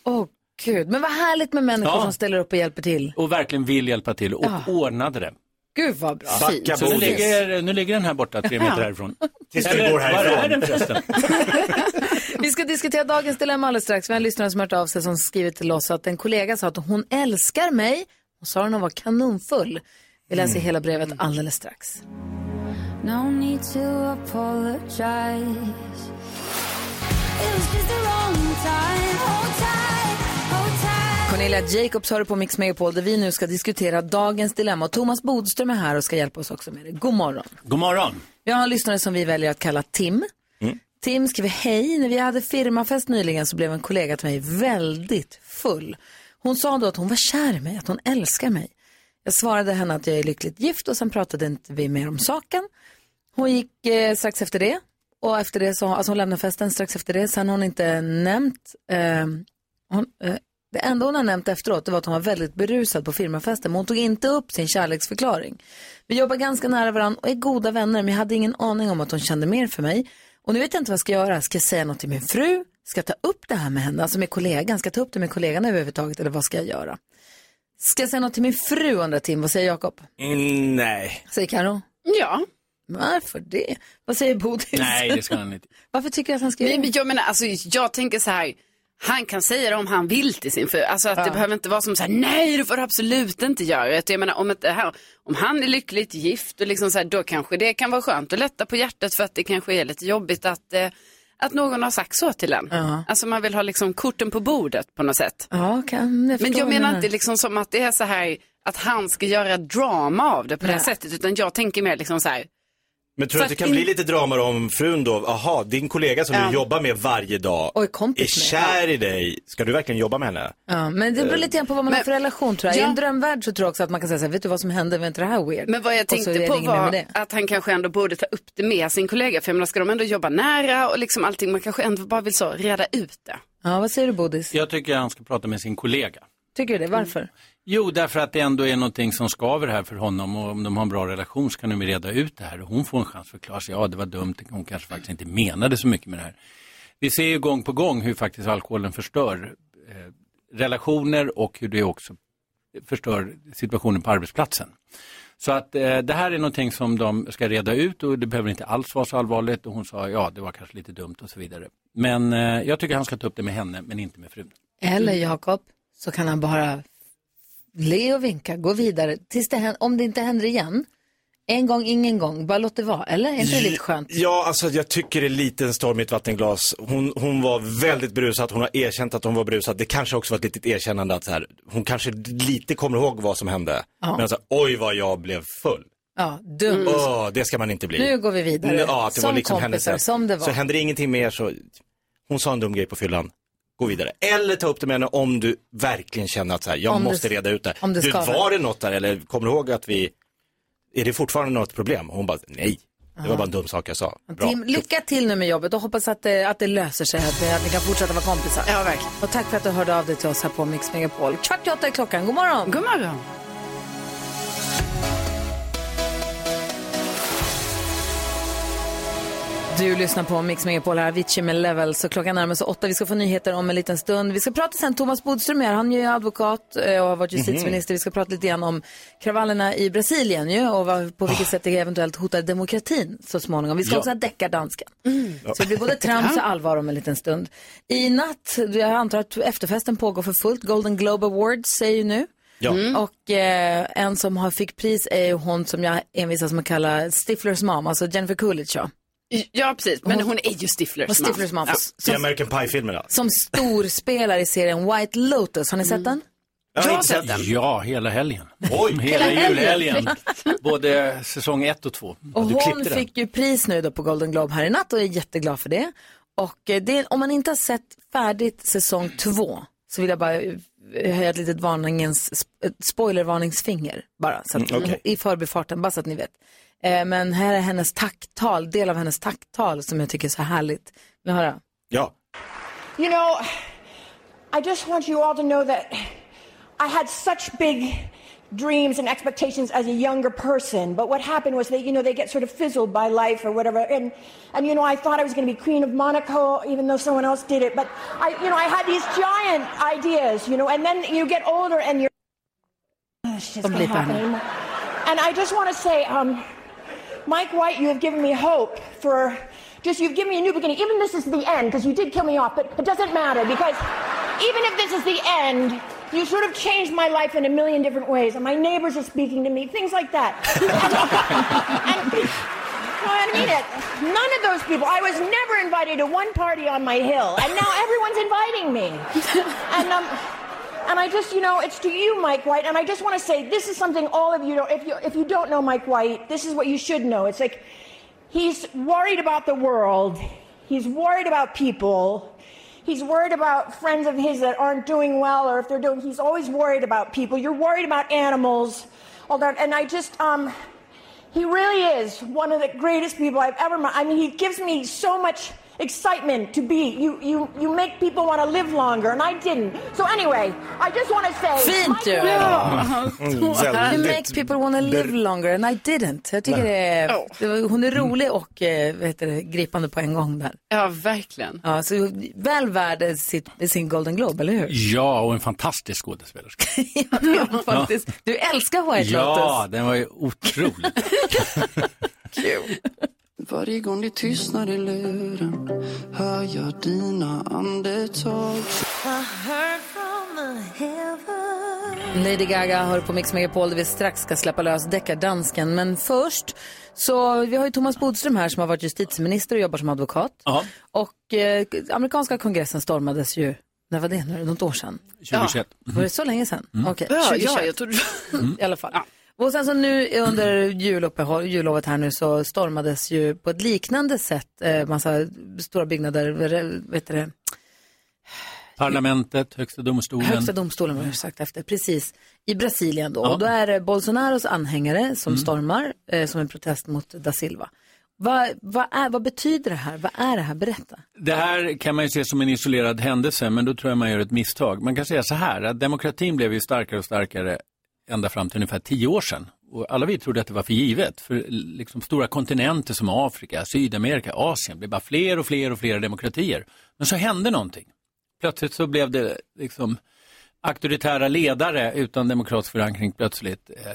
Åh gud, men vad härligt med människor Ja. som ställer upp och hjälper till. Och verkligen vill hjälpa till och Ja. ordnade det. Gud vad bra. Så nu ligger, nu ligger den här borta tre meter härifrån. [laughs] Tills du går Var härifrån. är den förresten? [laughs] Vi ska diskutera dagens dilemma alldeles strax. Vi har en lyssnare som har hört av sig som skrivit till oss att en kollega sa att hon älskar mig. Hon sa att hon var kanonfull. Vi läser Mm. hela brevet alldeles strax. No need to apologize. It was just the wrong time. Hold tight, hold tight. Cornelia Jacobs hör på Mix Megapol där vi nu ska diskutera dagens dilemma. Och Thomas Bodström är här och ska hjälpa oss också med det. God morgon. God morgon. Vi har en lyssnare som vi väljer att kalla Tim. Tim skriver hej. När vi hade firmafest nyligen så blev en kollega till mig väldigt full. Hon sa då att hon var kär i mig, att hon älskar mig. Jag svarade henne att jag är lyckligt gift och sen pratade inte vi mer om saken. Hon gick eh, strax efter det och efter det så, alltså hon lämnade festen strax efter det. Sen har hon inte nämnt, eh, hon, eh, det enda hon har nämnt efteråt det var att hon var väldigt berusad på firmafesten. Men hon tog inte upp sin kärleksförklaring. Vi jobbar ganska nära varandra och är goda vänner men jag hade ingen aning om att hon kände mer för mig. Och nu vet jag inte vad jag ska göra. Ska jag säga något till min fru? Ska jag ta upp det här med henne, alltså med kollegan? Ska jag ta upp det med kollegan överhuvudtaget eller vad ska jag göra? Ska jag säga något till min fru undrar Tim, vad säger Jakob? Mm, nej. Säger Karo? Ja. Varför det? Vad säger Bodis? Nej, det ska han inte. [laughs] Varför tycker du att han ska göra Nej, men jag menar, alltså, jag tänker så här. Han kan säga det om han vill till sin fru. Alltså att det behöver inte vara som så här, nej du får absolut inte göra det. Jag menar om, ett, det här, om han är lyckligt gift och liksom så här, då kanske det kan vara skönt att lätta på hjärtat för att det kanske är lite jobbigt att, eh, att någon har sagt så till en. Ja. Alltså man vill ha liksom korten på bordet på något sätt. Ja, kan jag Men jag menar inte liksom som att det är så här att han ska göra drama av det på det Nej. sättet utan jag tänker mer liksom så här. Men tror du att det kan in- bli lite drama om frun då, aha, din kollega som Ja. du jobbar med varje dag Och är är kompis med. kär i dig, ska du verkligen jobba med henne? Ja, men det beror lite grann på vad man har för relation tror jag. I Ja. en drömvärld så tror jag också att man kan säga så här, vet du vad som hände, var inte det här weird? Men vad jag tänkte på var att han kanske ändå borde ta upp det med sin kollega. För jag menar, ska de ändå jobba nära och liksom allting, man kanske ändå bara vill så reda ut det. Ja, vad säger du Bodis? Jag tycker han ska prata med sin kollega. Tycker du det? Varför? Jo, därför att det ändå är någonting som skaver här för honom och om de har en bra relation så kan de ju reda ut det här och hon får en chans att förklara sig. Ja, det var dumt, hon kanske faktiskt inte menade så mycket med det här. Vi ser ju gång på gång hur faktiskt alkoholen förstör eh, relationer och hur det också förstör situationen på arbetsplatsen. Så att eh, det här är någonting som de ska reda ut och det behöver inte alls vara så allvarligt och hon sa ja, det var kanske lite dumt och så vidare. Men eh, jag tycker han ska ta upp det med henne men inte med frun. Eller Jakob, så kan han bara le och vinka, gå vidare. Tills det händer, om det inte händer igen, en gång, ingen gång, bara låt det vara. Eller? Är inte det lite skönt? Ja, alltså jag tycker det är lite en storm i ett vattenglas. Hon, hon var väldigt brusad, hon har erkänt att hon var brusad. Det kanske också var ett litet erkännande att så här, hon kanske lite kommer ihåg vad som hände. Ja. Men så här, oj vad jag blev full. Ja, dumt. Åh, det ska man inte bli. Nu går vi vidare. Ja, det som var liksom kompisar, sätt. som det var. Så händer det ingenting mer så, hon sa en dum grej på fyllan. Gå vidare. Eller ta upp det med henne om du verkligen känner att så här, jag Om måste reda ut det. om det du, var det något där eller kommer du ihåg att vi, är det fortfarande något problem? Hon bara, nej. Det var bara en dum sak jag sa. Bra. Tim, lycka till nu med jobbet och hoppas att det, att det löser sig, att, det, att ni kan fortsätta vara kompisar. Ja, verkligen. Och tack för att du hörde av dig till oss här på Mix Megapol. Kvart i åtta är klockan. God morgon! God morgon! Du lyssnar på Mix Megapol här, Avicii med Level. Så klockan närmar sig åtta. Vi ska få nyheter om en liten stund. Vi ska prata sen Thomas Bodström här. Han är ju advokat eh, och har varit justitieminister. Vi ska prata lite grann om kravallerna i Brasilien ju, och vad, på vilket sätt det eventuellt hotar demokratin så småningom. Vi ska Ja. också ha deckardansken. Så det blir både trams och allvar om en liten stund. I natt, jag antar att efterfesten pågår för fullt. Golden Globe Awards säger ju nu. Ja. Mm. Och eh, en som har fick pris är ju hon som jag envisas med att kalla Stiflers mom, alltså Jennifer Coolidge. Ja. Ja, precis. Men hon är ju Stiflers Och Stiflers mom. Ja. Det är American Pie-filmerna. Som storspelare i serien White Lotus. Har ni sett den? Jag har sett den. Ja, hela helgen. Oj! Hela julhelgen. helgen. Både säsong ett och två. Och du hon klippte den. fick ju pris nu då på Golden Globe här i natt och är jätteglad för det. Och eh, det, om man inte har sett färdigt säsong två så vill jag bara eh, höja ett litet varningens, ett spoilervarningsfinger bara. Så att, Mm, okej. I förbifarten, bara så att ni vet. Eh, Men här är hennes tacktal, del av hennes tacktal som jag tycker är så härligt. Vi höra. Ja. You know, I just want you all to know that I had such big dreams and expectations as a younger person, but what happened was they, you know, they get sort of fizzled by life or whatever. And, and you know, I thought I was going to be queen of Monaco, even though someone else did it. But I, you know, I had these giant ideas, you know, and then you get older and you're. This shit's gonna blir happen anymore. And I just want to say, um, Mike White, you have given me hope for just, you've given me a new beginning. Even this is the end, because you did kill me off, but it doesn't matter, because even if this is the end, you sort of changed my life in a million different ways, and my neighbors are speaking to me, things like that. [laughs] and, I mean it. None of those people. I was never invited to one party on my hill, and now everyone's inviting me. [laughs] And um, and I just, you know, it's to you, Mike White, and I just want to say this is something all of you don't. If you if you don't know Mike White, this is what you should know. It's like he's worried about the world. He's worried about people. He's worried about friends of his that aren't doing well, or if they're doing. He's always worried about people. You're worried about animals, all that. And I just, um, he really is one of the greatest people I've ever met. I mean, he gives me so much excitement to be. You, you, you make people want to live longer, and I didn't. So anyway, I just want to say. Fint ju! White- You make people wanna live longer and I didn't. Jag tycker det är, det hon är rolig och eh, vad heter det, gripande på en gång där. Ja, verkligen. Ja, så väl värd sitt, sin Golden Globe, eller hur? Ja, och en fantastisk skådespelerska. [laughs] Ja, faktiskt. Du älskar White Ja, Lotus. den var ju otrolig. [laughs] Varje gång det tystnar i luren hör jag dina andetag Lady Gaga hör på Mix Megapol där vi strax ska släppa lös deckardansken. Men först, så vi har ju Thomas Bodström här som har varit justitieminister och jobbar som advokat. Ja. Och eh, amerikanska kongressen stormades ju, när var det nu? Något år sedan? 2021. Var det så länge sedan? Mm. Okej, Ja, 2021. ja, jag trodde... [laughs] I alla fall. Och sen så nu under jullovet här nu så stormades ju på ett liknande sätt eh, massa stora byggnader, vet det, Parlamentet, Högsta domstolen. Högsta domstolen var det sagt efter, precis, i Brasilien då. Ja. Och då är det Bolsonaros anhängare som Mm. stormar eh, som en protest mot da Silva. Vad, vad, är, vad betyder det här? Vad är det här? Berätta. Det här kan man ju se som en isolerad händelse, men då tror jag man gör ett misstag. Man kan säga så här, att demokratin blev ju starkare och starkare ända fram till ungefär tio år sedan. Och alla vi trodde att det var för givet, för liksom stora kontinenter som Afrika, Sydamerika, Asien blev bara fler och fler och fler demokratier. Men så hände någonting. Plötsligt så blev det liksom auktoritära ledare utan demokratisk förankring plötsligt. Eh,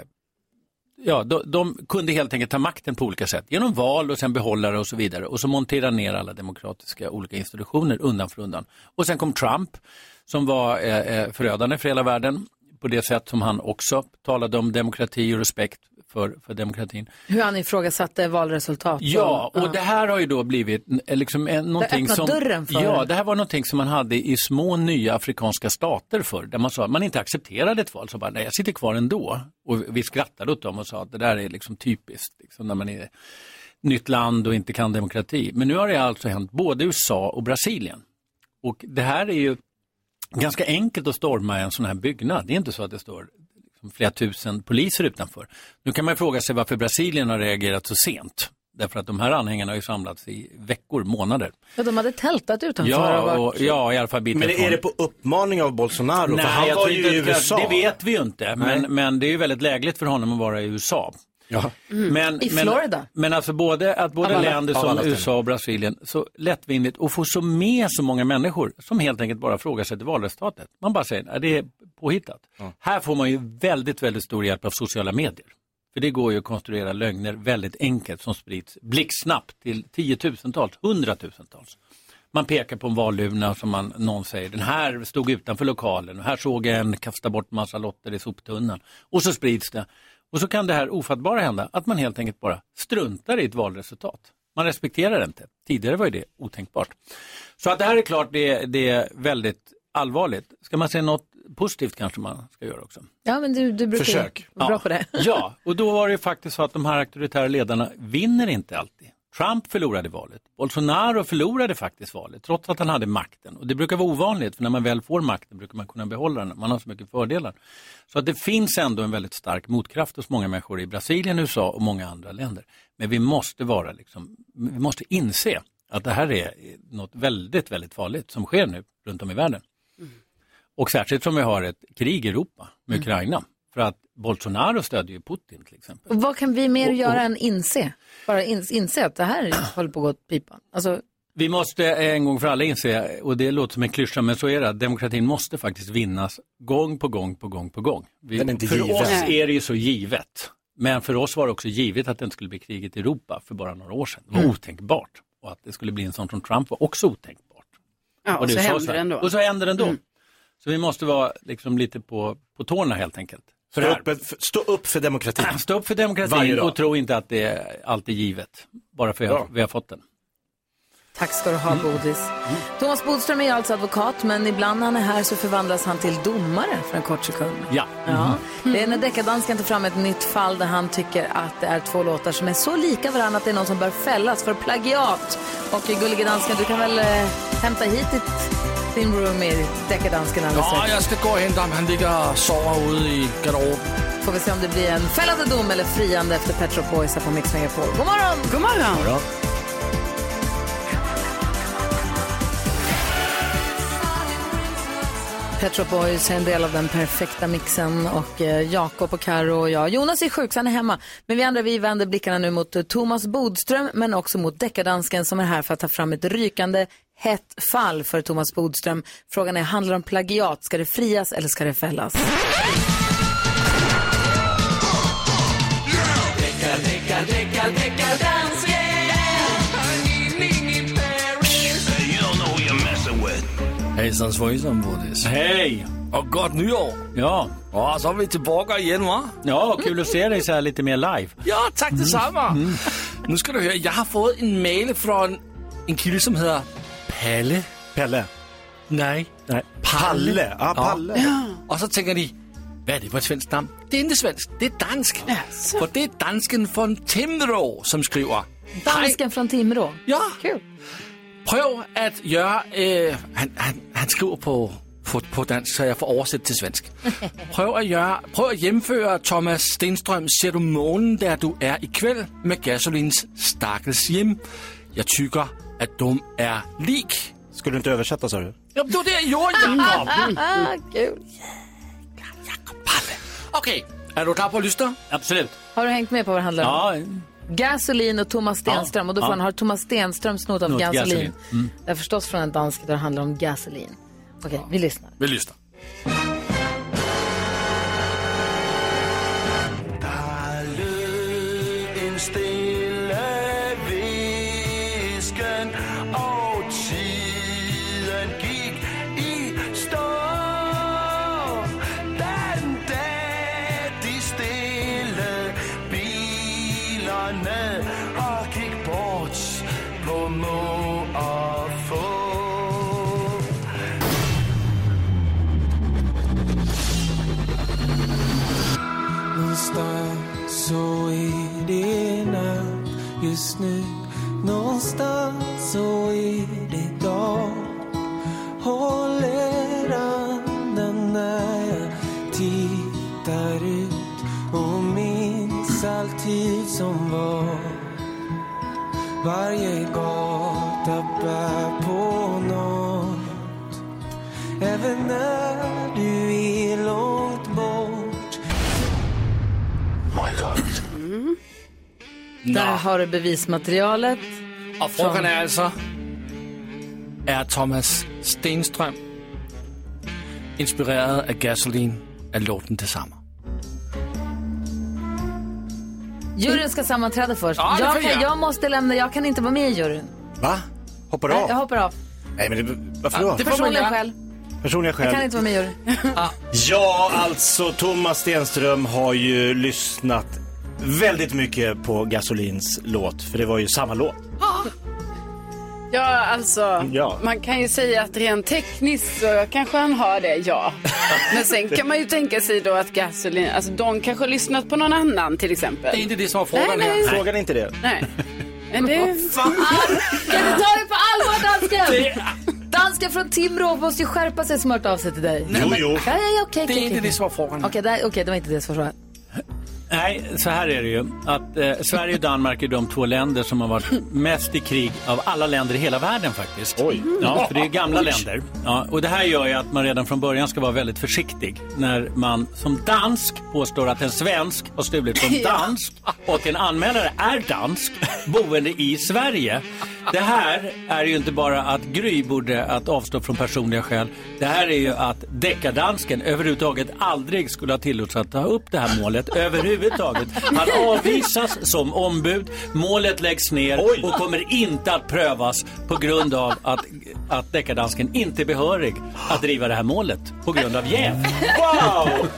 ja, de, de kunde helt enkelt ta makten på olika sätt, genom val och sen behålla det och så vidare. Och så montera ner alla demokratiska olika institutioner undan för undan. Och sen kom Trump som var eh, eh förödande för hela världen på det sätt som han också talade om demokrati och respekt för, för demokratin. Hur han ifrågasatte valresultat. Ja, och det här har ju då blivit eh, liksom någonting som... dörren för Ja, det. det här var någonting som man hade i små nya afrikanska stater för där man sa att man inte accepterade ett val. Så bara, nej, jag sitter kvar ändå. Och vi skrattade åt dem och sa att det där är liksom typiskt, liksom när man är nytt land och inte kan demokrati. Men nu har det alltså hänt både USA och Brasilien. Och det här är ju ganska enkelt att storma en sån här byggnad. Det är inte så att det står liksom flera tusen poliser utanför. Nu kan man fråga sig varför Brasilien har reagerat så sent. Därför att de här anhängarna har ju samlats i veckor, månader. Ja, de hade tältat utanför. Ja, och, ja, i alla fall Men är det på uppmaning av Bolsonaro? Nej, för han jag var ju i USA. Det vet vi ju inte, men, men det är ju väldigt lägligt för honom att vara i USA. Ja. Men, I men- Florida. Men alltså både, att både alla- länder som. USA och Brasilien så lättvindigt och få så med så många människor som helt enkelt bara frågar sig till valresultatet. Man bara säger att det är påhittat. Här får man ju väldigt, väldigt stor hjälp av sociala medier. För det går ju att konstruera lögner väldigt enkelt som sprids blixtsnabbt till tiotusentals, hundratusentals. Man pekar på en valurna som man, någon säger, den här stod utanför lokalen och här såg jag en kasta bort massa lotter i soptunnan. Och så sprids det. Och så kan det här ofattbara hända, att man helt enkelt bara struntar i ett valresultat. Man respekterar det inte. Tidigare var ju det otänkbart. Så att det här är klart, det, det är väldigt allvarligt. Ska man säga något positivt kanske man ska göra också. Ja, men du, du brukar Försök. vara bra Ja. på det. Ja, och då var det ju faktiskt så att de här auktoritära ledarna vinner inte alltid. Trump förlorade valet. Bolsonaro förlorade faktiskt valet, trots att han hade makten. Och det brukar vara ovanligt, för när man väl får makten brukar man kunna behålla den. Man har så mycket fördelar. Så att det finns ändå en väldigt stark motkraft hos många människor i Brasilien, USA och många andra länder. Men vi måste vara liksom, vi måste inse att det här är något väldigt, väldigt farligt som sker nu runt om i världen. Och särskilt som vi har ett krig i Europa med Ukraina. För att Bolsonaro stödjer ju Putin till exempel. Och vad kan vi mer Och- och- göra än inse? Bara in, inse att det här [clears throat] håller på att gå åt pipan. Alltså, Vi måste en gång för alla inse, och det låter som en klyscha, men så är det, att demokratin måste faktiskt vinnas gång på gång på gång på gång. Vi, Den är inte för given. oss är det ju så givet. Men för oss var det också givet att det inte skulle bli kriget i Europa för bara några år sedan. Det var Mm. otänkbart. Och att det skulle bli en sån som Trump var också otänkbart. Ja, och det så är händer det ändå. Och så händer det ändå. Mm. Så vi måste vara liksom lite på, på tårna helt enkelt. Stå upp, stå upp för demokratin. [clears throat] Stå upp för demokratin och tro inte att det är alltid givet. Bara för att vi har fått den. tack ska du ha, Bodis. Thomas Bodström är alltså advokat, men ibland när han är här så förvandlas han till domare för en kort sekund. Ja. Ja. Det är när deckardansken tar fram ett nytt fall där han tycker att det är två låtar som är så lika varandra att det är någon som bör fällas för plagiat. Och gullige dansken, du kan väl eh, hämta hit ditt, din roomie, deckardansken alldeles Ja, jag ska gå och hämta honom. Han ligger och sover ute i garderoben. Får vi se om det blir en fällande dom eller friande efter Pet Shop Boys här på Mix Megapol. God morgon! God morgon! Pet Shop Boys är en del av den perfekta mixen och eh, Jakob och Karo och jag. Jonas är sjuk så han är hemma. Men vi andra vi vänder blickarna nu mot eh, Thomas Bodström men också mot deckardansken som är här för att ta fram ett rykande hett fall för Thomas Bodström. Frågan är, handlar det om plagiat? Ska det frias eller ska det fällas? Hejsan svejsan Bodis. Hej! Och gott nyår! Ja. Ja, så är vi tillbaka igen va? Ja, kul att se dig så här lite mer live. Ja, tack detsamma! Nu ska du höra, jag har fått en mail från en kille som heter Palle. Pelle? Nej. Nej. Palle? Ja, Palle. Ja. Och så tänker ni, vad är det för ett svenskt namn? Det är inte svenskt, det är dansk. För det är dansken från Timrå som skriver. Dansken från Timrå. Ja. Kul. Prøv at gøre... Øh, han, han, han skriver på på, på dansk, så jag får oversætte til svensk. [laughs] Prøv at, gøre, prøv at hjemføre Thomas Stenstrøm Ser du månen, der du er i kväll med Gasolins stakkels hjem. Jeg tycker at de er lik. Skulle du inte översätta sa du? Ja, det var det jag gjorde, [laughs] Jakob. Kul. Okej, är du klar på att lyssna? Absolut. Har du hängt med på vad det handlar om? Ja, Gasolin och Thomas Stenström. Och då får Ja. han, har Thomas Stenström snott av gasolin. gasolin. Mm. Det är förstås från en dansk där det handlar om gasolin. Okej, vi lyssnar. vi lyssnar. Någonstans så är det dag. Håller andan när jag tittar ut och minns alltid som var. Varje gata bär på något. Även när du är långt bort. Där har du bevismaterialet. Och frågan är alltså, är Thomas Stenström inspirerad av Gasolin är låten tillsammans? Juryn ska sammanträda först. Ja, det jag, kan, jag. jag måste lämna, jag kan inte vara med i juryn. Va? Hoppar du av? Jag hoppar av. Nej, men det, varför då? det Personliga skäl. Personliga skäl. Jag kan inte vara med i juryn. Ja, alltså Thomas Stenström har ju lyssnat väldigt mycket på Gasolins låt, för det var ju samma låt. Ja, alltså, Ja. man kan ju säga att rent tekniskt så kanske han har det, ja. [laughs] Men sen kan man ju tänka sig då att Gasolin, alltså de kanske har lyssnat på någon annan till exempel. Det är inte det som var frågan Nej, nej. Frågan är inte det. Nej. [laughs] Men det... Kan du ta det på allvar, dansken? Dansken från Timrå måste ju skärpa sig som har hört av sig till dig. Jo, jo. Ja, ja, ja, okej, Det är okej, inte okej. det som var frågan. Okej, det, okej, det var inte det som var frågan. Nej, så här är det ju. Att eh, Sverige och Danmark är de två länder som har varit mest i krig av alla länder i hela världen faktiskt. Oj. Ja, för det är gamla länder. Ja, och det här gör ju att man redan från början ska vara väldigt försiktig när man som dansk påstår att en svensk har stulit från [laughs] dansk och en anmälare är dansk boende i Sverige. Det här är ju inte bara att Gry borde att avstå från personliga skäl. Det här är ju att deckardansken överhuvudtaget aldrig skulle ha tillåtits att ta upp det här målet överhuvudtaget. Han avvisas som ombud, målet läggs ner Oj. och kommer inte att prövas på grund av att, att deckardansken inte är behörig att driva det här målet på grund av jäv. Wow!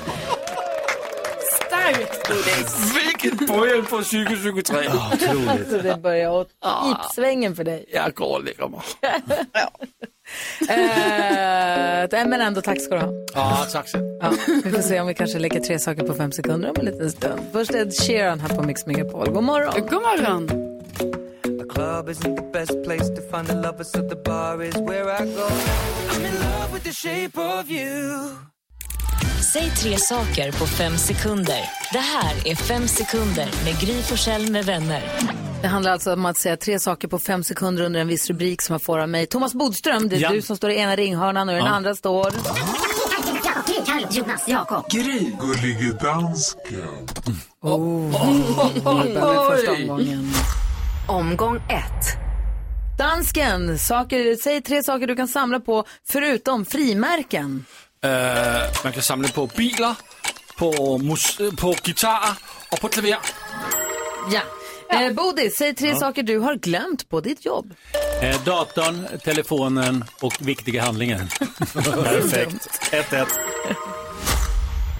Bodis. Vilket början på 2023. Så det börjar åt ipsvängen för dig. Jag går och lägger mig. Eh, men ändå, tack ska du ha. Ja, tack så. Ja, vi får se om vi kanske leker tre saker på fem sekunder om en liten stund. Först Ed Sheeran här på Mix Megapol. God morgon. God morgon. Club isn't the best place to find the lovers, so the bar is where I go. I'm in love with the shape of you. Säg tre saker på fem sekunder. Det här är Fem sekunder med Gry Forssell med vänner. Det handlar alltså om att säga tre saker på fem sekunder under en viss rubrik som jag får av mig. Thomas Bodström, det är Ja. du som står i ena ringhörnan och i den Ja. andra står... Jonas, Jakob. Gullige dansken. Första omgången. Omgång ett. Dansken, saker, säg tre saker du kan samla på förutom frimärken. Uh, man kan samla på bilar, på, mus- på gitarrer och på klaver. Ja. Eh, Bodis, säg tre saker du har glömt på ditt jobb. Eh, datorn, telefonen och viktiga handlingar. [laughs] Perfekt. 1-1.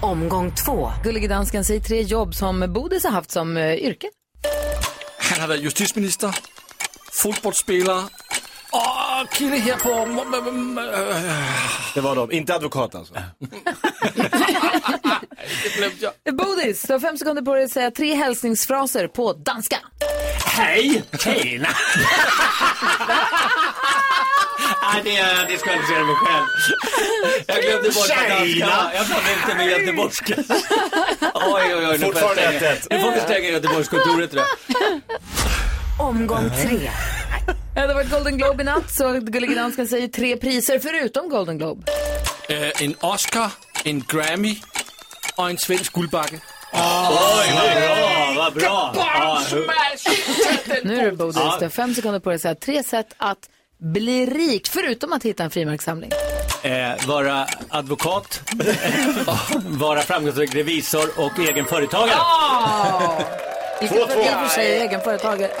Omgång två. Gullige dansken, säg tre jobb som Bodis har haft som eh, yrke. Han har varit justitsminister, fotbollsspelare och kille här på... Det var de. Inte advokat alltså. [laughs] Bodis, du har fem sekunder på dig att säga tre hälsningsfraser på danska. Hej! Tjena! [laughs] Nej, det är diskvalificerar mig själv. Jag glömde bort danska. Jag pratade inte med göteborgska. Oj, oj, oj. jag Fortfarande stänga- 1-1. Nu får vi stänga Göteborgskontoret jag. Omgång tre. Ja, det har varit Golden Globe i natt, så Gullige Dansken säger tre priser förutom Golden Globe. Øh, en Oscar, en Grammy og en svensk guldbakke. Oj, vad bra, vad bra. Ja, Nu är det Bodil, har fem sekunder på dig att säga tre sätt att bli rik, förutom att hitta en frimärkssamling. Eh, vara advokat, [laughs] vara framgångsrik revisor och egen företagare. I Två, och två. för sig egenföretagare.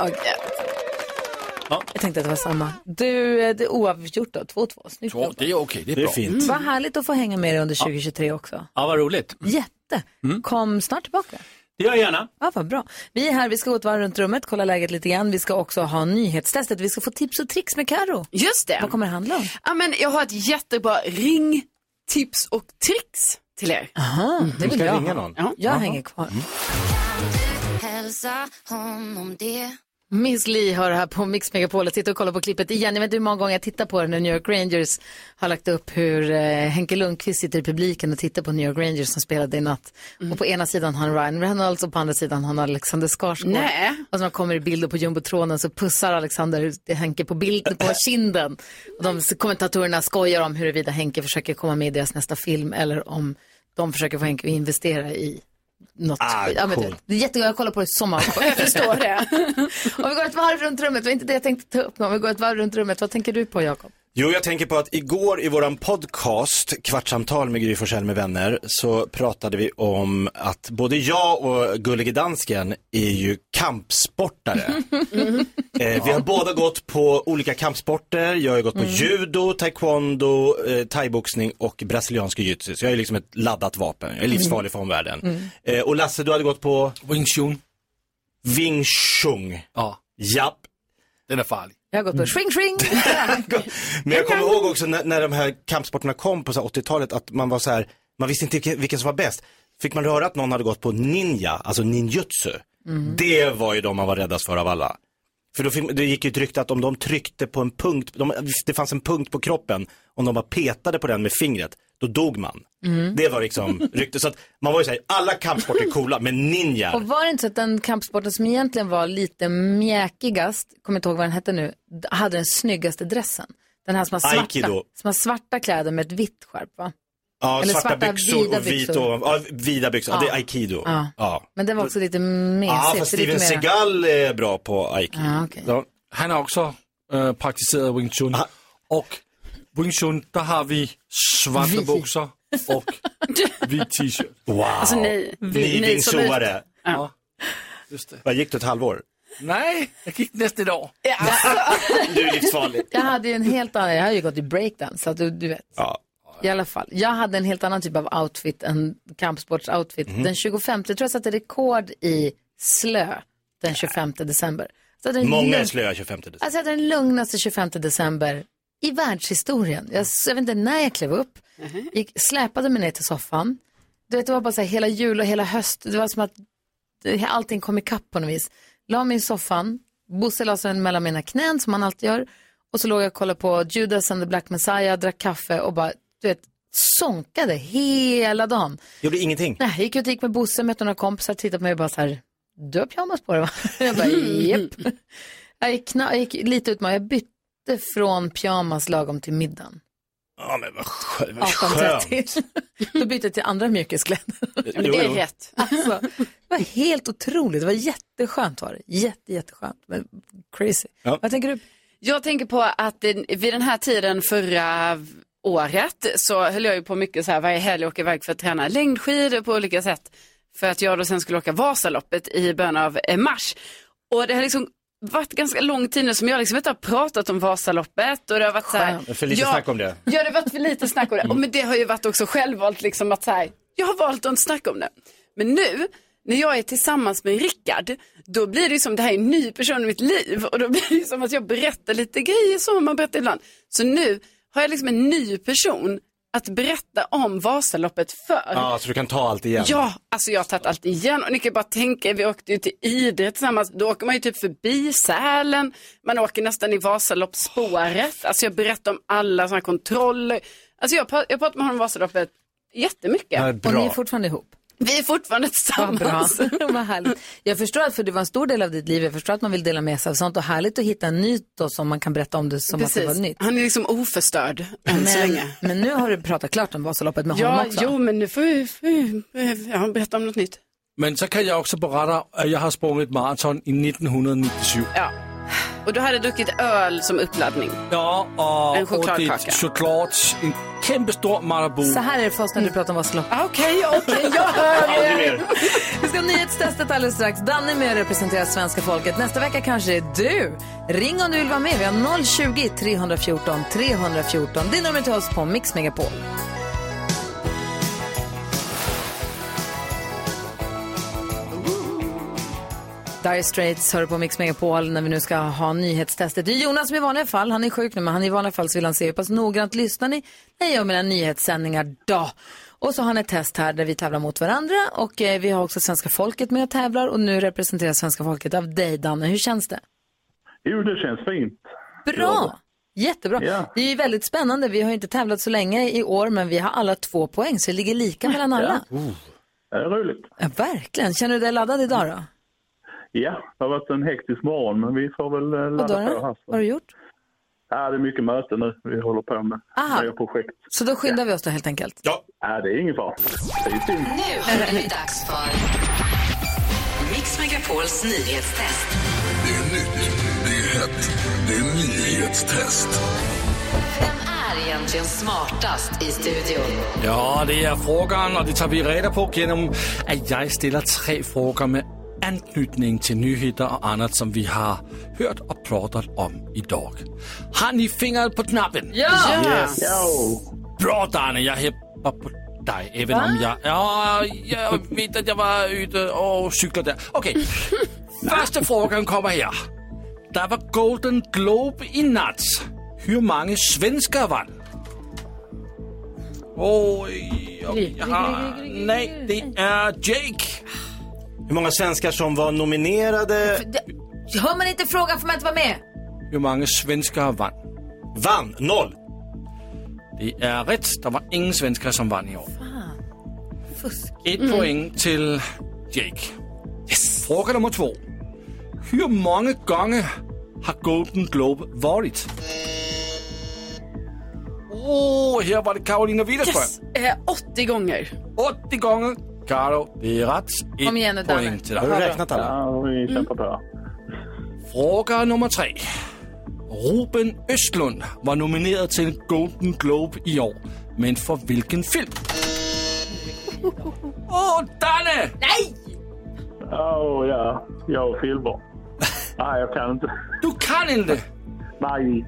Ja. Ja. Jag tänkte att det var samma. Du, eh, det är oavgjort då, 2-2. Snyggt Så, jobbat. det är okej, det är Det är bra. fint. Vad härligt att få hänga med dig under 2023 också. Ja, vad roligt. Jätte. Kom snart tillbaka. Det gör jag gärna. Ja, vad bra. Vi är här, vi ska gå ett varv runt rummet, kolla läget lite grann. Vi ska också ha nyhetstestet. Vi ska få tips och tricks med Karo. Just det. Vad kommer det handla om? Ja, men jag har ett jättebra ring, tips och tricks till er. Aha, det vill ska jag ha. någon. Ja. Jag hänger kvar. Hälsa honom det. Miss Li har det här på Mix Megapol. Jag tittar och kollar på klippet igen. Jag vet inte hur många gånger jag tittar på det när New York Rangers har lagt upp hur eh, Henke Lundqvist sitter i publiken och tittar på New York Rangers som spelade i natt. Och på ena sidan har han Ryan Reynolds och på andra sidan har han Alexander Skarsgård. Nej. Och så de kommer i bilder på jumbotronen så pussar Alexander Henke på bilden på [laughs] kinden. Och de kommentatorerna skojar om huruvida Henke försöker komma med i deras nästa film eller om de försöker få Henke att investera i något. Ah, ja, men det, cool. det är jättegott, jag kollar på det många gånger. [laughs] Jag förstår det. [laughs] Om vi går ett varv runt rummet, det var inte det jag tänkte ta upp nu. Om vi går ett varv runt rummet, vad tänker du på Jakob? Jo, jag tänker på att igår i våran podcast, Kvartsamtal med Gry Forssell med vänner, så pratade vi om att både jag och Gullige Dansken är ju kampsportare. [laughs] eh, vi har båda gått på olika kampsporter. Jag har gått på judo, taekwondo, eh, thaiboxning och brasiliansk jiu-jitsu. Så jag är liksom ett laddat vapen. Jag är livsfarlig för omvärlden. Eh, och Lasse, du hade gått på Wing Chun. Wing Chun. Ja, Japp. den är farlig. Jag har gått på swing swing. [laughs] Men jag kommer ihåg också när, när de här kampsporterna kom på så här 80-talet att man var så här, man visste inte vilken, vilken som var bäst. Fick man höra att någon hade gått på ninja, alltså ninjutsu, det var ju de man var räddast för av alla. För då fick, det gick ju ett rykte att om de tryckte på en punkt, de, det fanns en punkt på kroppen, om de bara petade på den med fingret, då dog man. Det var liksom ryktet. Så att man var ju såhär, alla kampsporter är coola, men ninja, Och var det inte så att den kampsporten som egentligen var lite mjäkigast, kommer inte ihåg vad den hette nu, hade den snyggaste dressen? Den här som har svarta, Aikido. som har svarta kläder med ett vitt skärp va? ja, eller svarta, svarta, byxor och vit byxor. och, ja, vida byxor, ja. det är aikido. Ja. Ja. Men det var också lite mesigt. Ja, fast Steven mera- Seagal är bra på aikido. Ja. Ja. Han har också øh, praktiseret Wing Chun. Och Wing Chun, der har vi svarta bukser och hvid t-shirt. Wow. Alltså nej. Ni ni som vingsoare. Ja, just det. Vad gick det ett halvår? Nej, jag gick nästa dag. [laughs] Du är livsfarlig. Jag hade ju en helt annan, jag har ju gått i breakdance, så att du, du vet. Ja. I alla fall. Jag hade en helt annan typ av outfit än kampsportsoutfit. Mhm. Den 25, jag tror jag satte rekord i slö den 25 december. Så den Många är lugn- slöa 25 december. Alltså jag hade den lugnaste 25 december i världshistorien. Jag, jag vet inte när jag klev upp, gick, släpade mig ner till soffan. Du vet, det var bara så här hela jul och hela höst. Det var som att allting kom ikapp på något vis. La mig i soffan, Bosse la sig mellan mina knän som han alltid gör. Och så låg jag och kollade på Judas and the Black Messiah, drack kaffe och bara, du vet, sånkade hela dagen. Gjorde ingenting. Nej, jag gick ut och gick med Bosse, mötte några kompisar, tittade på mig och bara så här, du har pyjamas på dig va? [laughs] Jag bara, [laughs] japp. Jag gick, kna- jag gick lite ut med, jag bytte från pyjamas lagom till middagen. Ja men vad skö- vad skönt. 18.30. Då bytte jag till andra mjukiskläder. Men det är rätt. Alltså, det var helt otroligt, det var jätteskönt var det. Jätte, jätteskönt, men crazy. Ja. Vad tänker du? Jag tänker på att vid den här tiden förra året så höll jag ju på mycket så här varje helg åka iväg för att träna längdskidor på olika sätt. För att jag då sen skulle åka Vasaloppet i början av eh, mars. Och det har liksom varit ganska lång tid nu som jag liksom inte har pratat om Vasaloppet. Och det har varit så här, För lite ja, snack om det. Ja, det har varit för lite snack om det. Och men det har ju varit också självvalt liksom att så här, jag har valt att inte snacka om det. Men nu, när jag är tillsammans med Rickard, då blir det ju som det här är en ny person i mitt liv. Och då blir det ju som att jag berättar lite grejer som man berättar ibland. Så nu har jag liksom en ny person att berätta om Vasaloppet för. Ja, så du kan ta allt igen. Ja, alltså jag har tagit allt igen och ni kan bara tänka vi åkte ju till Idre tillsammans, då åker man ju typ förbi Sälen, man åker nästan i Vasaloppsspåret, alltså jag berättar om alla sådana kontroller, alltså jag, jag pratar med honom om Vasaloppet jättemycket. Och ni är fortfarande ihop? Vi är fortfarande Vad bra. tillsammans. [laughs] Vad härligt. Jag förstår att för det var en stor del av ditt liv, jag förstår att man vill dela med sig av sånt och härligt att hitta en ny då som man kan berätta om det som att det var Precis. nytt. Han är liksom oförstörd än så Men, länge. men nu har du pratat klart om Vasaloppet med Ja, honom också. jo, men nu får vi, får vi ja, berätta om något nytt. Men så kan jag också berätta att jag har sprungit maraton i 1997. Ja. Och du hade druckit öl som uppladdning. Ja, och En chokladkaka. ätit choklad, en kämpestor Marabou. Så här är det för oss när du pratar om Vasaloppet. Ah, Okej, okej, jag [laughs] hör er. Vi ska ha nyhetstestet alldeles strax. Danne är med och representerar svenska folket. Nästa vecka kanske är du. Ring om du vill vara med. Vi har 020 314 314. Det är numret till oss på Mix Megapol. Dire Straits hör på Mix Megapol när vi nu ska ha nyhetstestet. Det är Jonas som i vanliga fall, han är sjuk nu, men han i vanliga fall så vill han se hur pass noggrant lyssnar ni när jag gör mina nyhetssändningar då. Och så har han ett test här där vi tävlar mot varandra och eh, vi har också svenska folket med och tävlar och nu representeras svenska folket av dig Danne. Hur känns det? Jo, det känns fint. Bra! Jättebra. Ja. Det är ju väldigt spännande. Vi har inte tävlat så länge i år men vi har alla två poäng så det ligger lika mellan alla. Det är roligt. Ja, verkligen. Känner du dig laddad idag då? Ja, det har varit en hektisk morgon, men vi får väl eh, ladda på då? här. Vad har du gjort? Ja, det är mycket möten nu vi håller på med. Aha. Nya projekt. Så då skyndar vi oss då helt enkelt. Ja. Ja, det är ingen fara. Det är synd. Nu har det dags för Mix Megapols nyhetstest. Det är nytt, det är hett, det är nyhetstest. Vem är egentligen smartast i studion? Ja, det är frågan och det tar vi reda på genom att jag ställer tre frågor med anknytning till nyheter och annat som vi har hört och pratat om idag. Har ni fingret på knappen? Ja! Yes. Bra Danne, jag heppar på dig även om jag... Ja, jag vet att jag var ute och cyklade där. Okej, [laughs] första frågan kommer här. Det var Golden Globe i natt. Hur många svenskar vann? Oj, oj, ja, nej, det är Jake. Hur många svenskar som var nominerade? Hör man inte frågan får man inte vara med. Hur många svenskar vann? Vann, noll. Det är rätt, det var ingen svenskar som vann i år. Fusk. Ett poäng till Jake. Fråga nummer två. Hur många gånger har Golden Globe varit? Åh, oh, här var det Karolina Widerström. Yes. Eh, 80 gånger. 80 gånger. Karo, det är rätt. Ett Kom igen nu, Danne. poäng till Har dig. du räknat alla? Ja, vi kämpar på. Fråga nummer tre. Ruben Östlund var nominerad till en Golden Globe i år. Men för vilken film? [laughs] Åh, oh, Danne! Nej! Åh, ja. Jag och filmer. [laughs] Nej, jag kan inte. Du kan inte! Nej.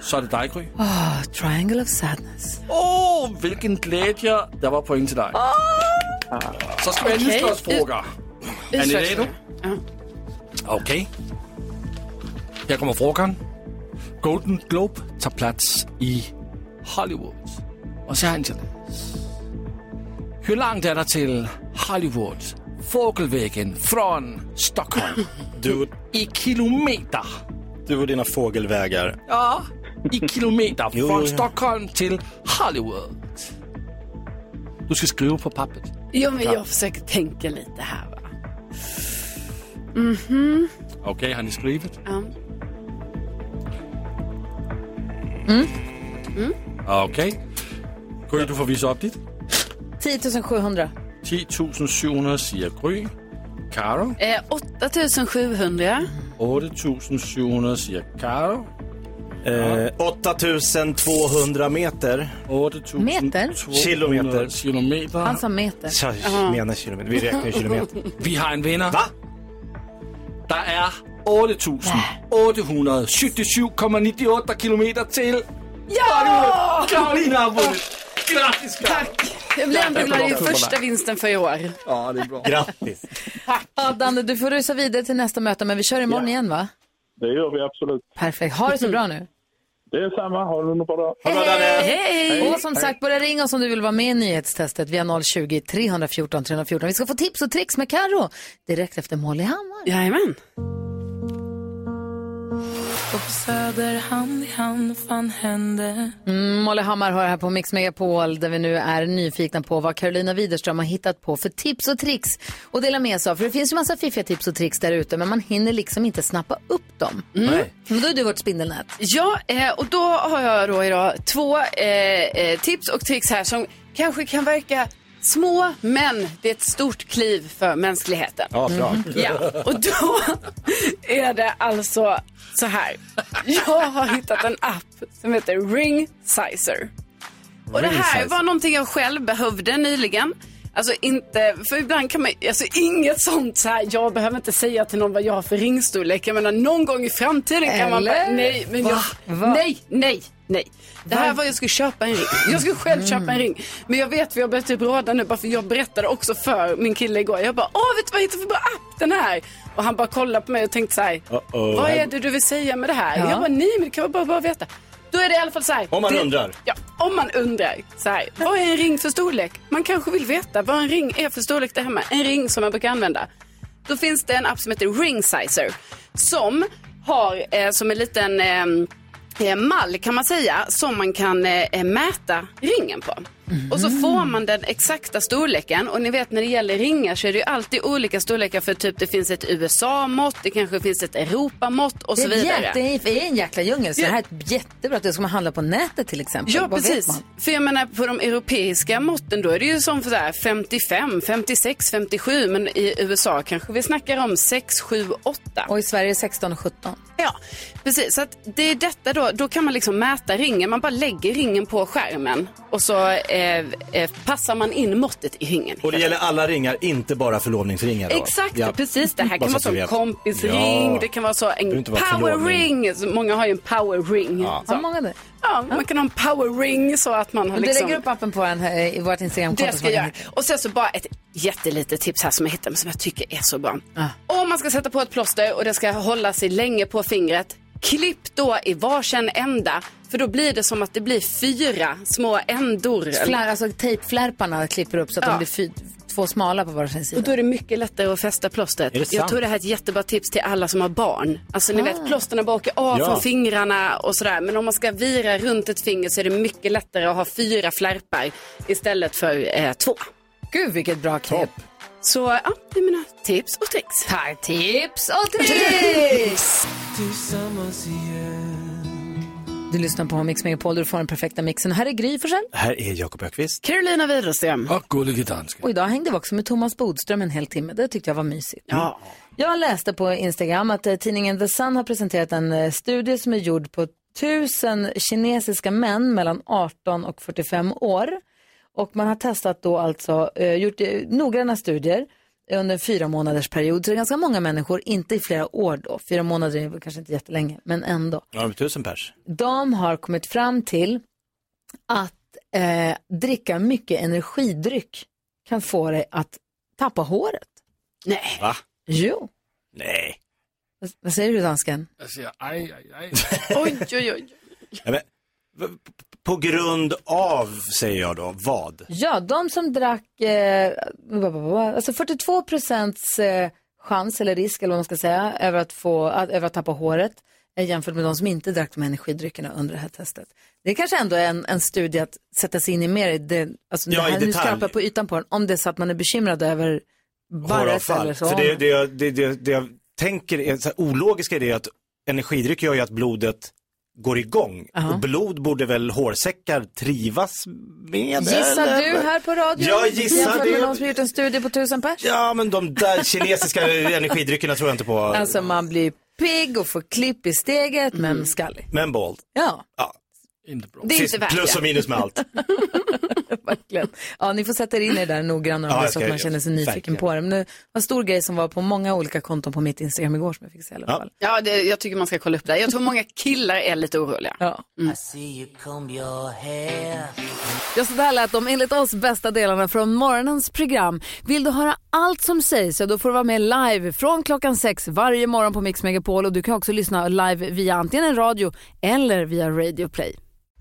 Så är det dig, Gry. Oh, triangle of sadness. Åh, oh, vilken glädje! Det var poäng till dig. Så ska vi ha en Okej. utslagsfråga. Är ni redo? Ja. Okej. Här kommer frågan. Golden Globe tar plats i Hollywood, Los Angeles. Hur långt är det till Hollywood, fågelvägen från Stockholm? [laughs] Du, I kilometer. du och dina fågelvägar. Ja, i kilometer från jo, ja. Stockholm till Hollywood. Du ska skriva på pappret. Jo, men jag försöker tänka lite här va. Mhm. Okej, har ni skrivit? Ja. Okej. Gry, du får visa upp ditt. 10 700. 10 700 säger Gry. Karo. Eh, 8700. 8 700 säger Karo. Eh, 8200 meter. 8 Meter? Kilometer. kilometer. Han sa meter. Så, jag menar kilometer. Vi räknar ju kilometer. Vi har en vinnare. Va? Der er 8.877,98 kilometer til Ja! Karolina har vundet. Grattis, Tack! Jag blir ändå glad. Det är första vinsten för i år. Ja, det är bra. Grattis. Ja, Danne, du får rusa vidare till nästa möte, men vi kör imorgon igen va? Det gör vi absolut. Perfekt. Ha det så bra nu. Det är samma. Ha det bra. Hej! Och som sagt, börja ringa oss om du vill vara med i nyhetstestet via 020-314 314. Vi ska få tips och tricks med Karo direkt efter Molly Hammar. Jajamän. Och på Söder hand i hand fan hände Mm, Molly Hammar har här på Mix Megapol där vi nu är nyfikna på vad Carolina Widerström har hittat på för tips och tricks och dela med sig av. För det finns ju massa fiffiga tips och tricks där ute men man hinner liksom inte snappa upp dem. Nej. Men då är du vårt spindelnät. Ja, eh, och då har jag då idag två eh, eh, tips och tricks här som kanske kan verka små, men det är ett stort kliv för mänskligheten. Ja, bra. Mm. Ja, och då är det alltså så här. Jag har hittat en app som heter Ring Sizer. Och det här var någonting jag själv behövde nyligen. Alltså inte, för ibland kan man, alltså inget sånt så här, jag behöver inte säga till någon vad jag har för ringstorlek. Jag menar någon gång i framtiden kan man bara, Eller? nej, men Va? jag, Va? nej, nej, nej. Det här var jag skulle köpa en ring. Jag skulle själv köpa en ring. Men jag vet, vi har börjat typ råda nu, bara för jag berättade också för min kille igår. Jag bara, åh vet du vad jag hittade för bra app den här? Och han bara kollade på mig och tänkte så här, Uh-oh. vad är det du vill säga med det här? Ja. Jag bara, nej men det kan man bara, bara veta. Då är det i alla fall så här. Om man det, undrar. Ja, om man undrar. Så här, vad är en ring för storlek? Man kanske vill veta vad en ring är för storlek där hemma. En ring som man brukar använda. Då finns det en app som heter Ring Sizer. Som har eh, som en liten eh, eh, mall kan man säga som man kan eh, mäta ringen på. Och så får man den exakta storleken och ni vet när det gäller ringar så är det ju alltid olika storlekar för typ det finns ett USA-mått, det kanske finns ett Europamått och så vidare. jätte, det är en jäkla djungel så det här är jättebra att det ska man handla på nätet till exempel. Ja, Vad precis. För jag menar på de europeiska måtten då är det ju som för så här 55, 56, 57 men i USA kanske vi snackar om 6, 7, 8. Och i Sverige 16 och 17. Ja, precis. Så att det är detta då, då kan man liksom mäta ringen. Man bara lägger ringen på skärmen och så eh, eh, passar man in måttet i ringen. Och det gäller alla ringar, inte bara förlovningsringar. Då. Exakt, Ja. precis. Det här kan vara som vet. kompisring, Ja. det kan vara så en behöver inte vara power förlovning. ring. Så Många har ju en power ring. Ja. Så. Har många det? Ja, man kan ha en power ring så att man har Men Du liksom... lägger upp appen på en, eh, i vårt Instagramkonto. Det ska jag göra. Och sen så bara ett jättelitet tips här som jag hittade som jag tycker är så bra. Ah. Om man ska sätta på ett plåster och det ska hålla sig länge på fingret, klipp då i varsin ända. För då blir det som att det blir fyra små ändor. Flär, alltså tejpflärparna klipper upp så att Ja. de blir fy, två smala på varsin sida. Och då är det mycket lättare att fästa plåstret. Jag tror det här är ett jättebra tips till alla som har barn. Alltså ni Ah. vet plåsterna bara åker av Ja. från fingrarna och sådär. Men om man ska vira runt ett finger så är det mycket lättare att ha fyra flärpar istället för eh, två. Gud vilket bra knep. Så ja, det är mina tips och tricks. Tack, tips och tricks! Tillsammans igen Du lyssnar på Mix Megapol, du får den perfekta mixen. Här är Gry Forssell. Här är Jakob Ökvist. Carolina Widerström. Och gullige dansk. Och idag hängde vi också med Thomas Bodström en hel timme. Det tyckte jag var mysigt. Ja. Jag läste på Instagram att eh, tidningen The Sun har presenterat en eh, studie som är gjord på tusen kinesiska män mellan 18 och 45 år. Och man har testat då alltså, eh, gjort noggranna studier under en fyra månaders period. Så det är ganska många människor, inte i flera år då. Fyra månader är väl kanske inte jättelänge, men ändå. Ja, men tusen pers. De har kommit fram till att eh, dricka mycket energidryck kan få dig att tappa håret. Nej. Va? Jo. Nej. Vad- säger du dansken? Jag säger aj, aj, aj. [laughs] Oj, oj, oj. Ja, men, på grund av, säger jag då, vad? Ja, de som drack, eh, alltså 42 procents eh, chans eller risk eller vad man ska säga över att, få, att, över att tappa håret eh, jämfört med de som inte drack de här energidryckerna under det här testet. Det är kanske ändå är en, en studie att sätta sig in i mer i det, alltså Ja, det i här, nu detalj. skrapar på ytan på den, om det är så att man är bekymrad över Håravfall. eller så. För det, det, det, det, det jag tänker är, så här, ologiska är det att energidryck gör ju att blodet går igång. Aha. Och blod borde väl hårsäckar trivas med? Gissar eller? du här på radion? Jag gissar Jämfört med det. de som har gjort en studie på tusen pers? Ja, men de där kinesiska [laughs] energidryckerna tror jag inte på. Alltså man blir pigg och får klipp i steget men skallig. Men bold. Ja. Ja. Inte bra. Det är inte värt Plus och minus med allt. [laughs] Verkligen. Ja, ni får sätta er in i det där noggrannare Ja, så att man känner sig nyfiken Verkligen. på det. Men det var en stor grej som var på många olika konton på mitt Instagram igår som jag fick se i alla fall. Ja, det, jag tycker man ska kolla upp det. Jag tror många killar är lite oroliga. Ja. Mm. Ja, så där lät de enligt oss bästa delarna från morgonens program. Vill du höra allt som sägs så då får du vara med live från klockan sex varje morgon på Mix Megapol och du kan också lyssna live via antingen en radio eller via Radio Play.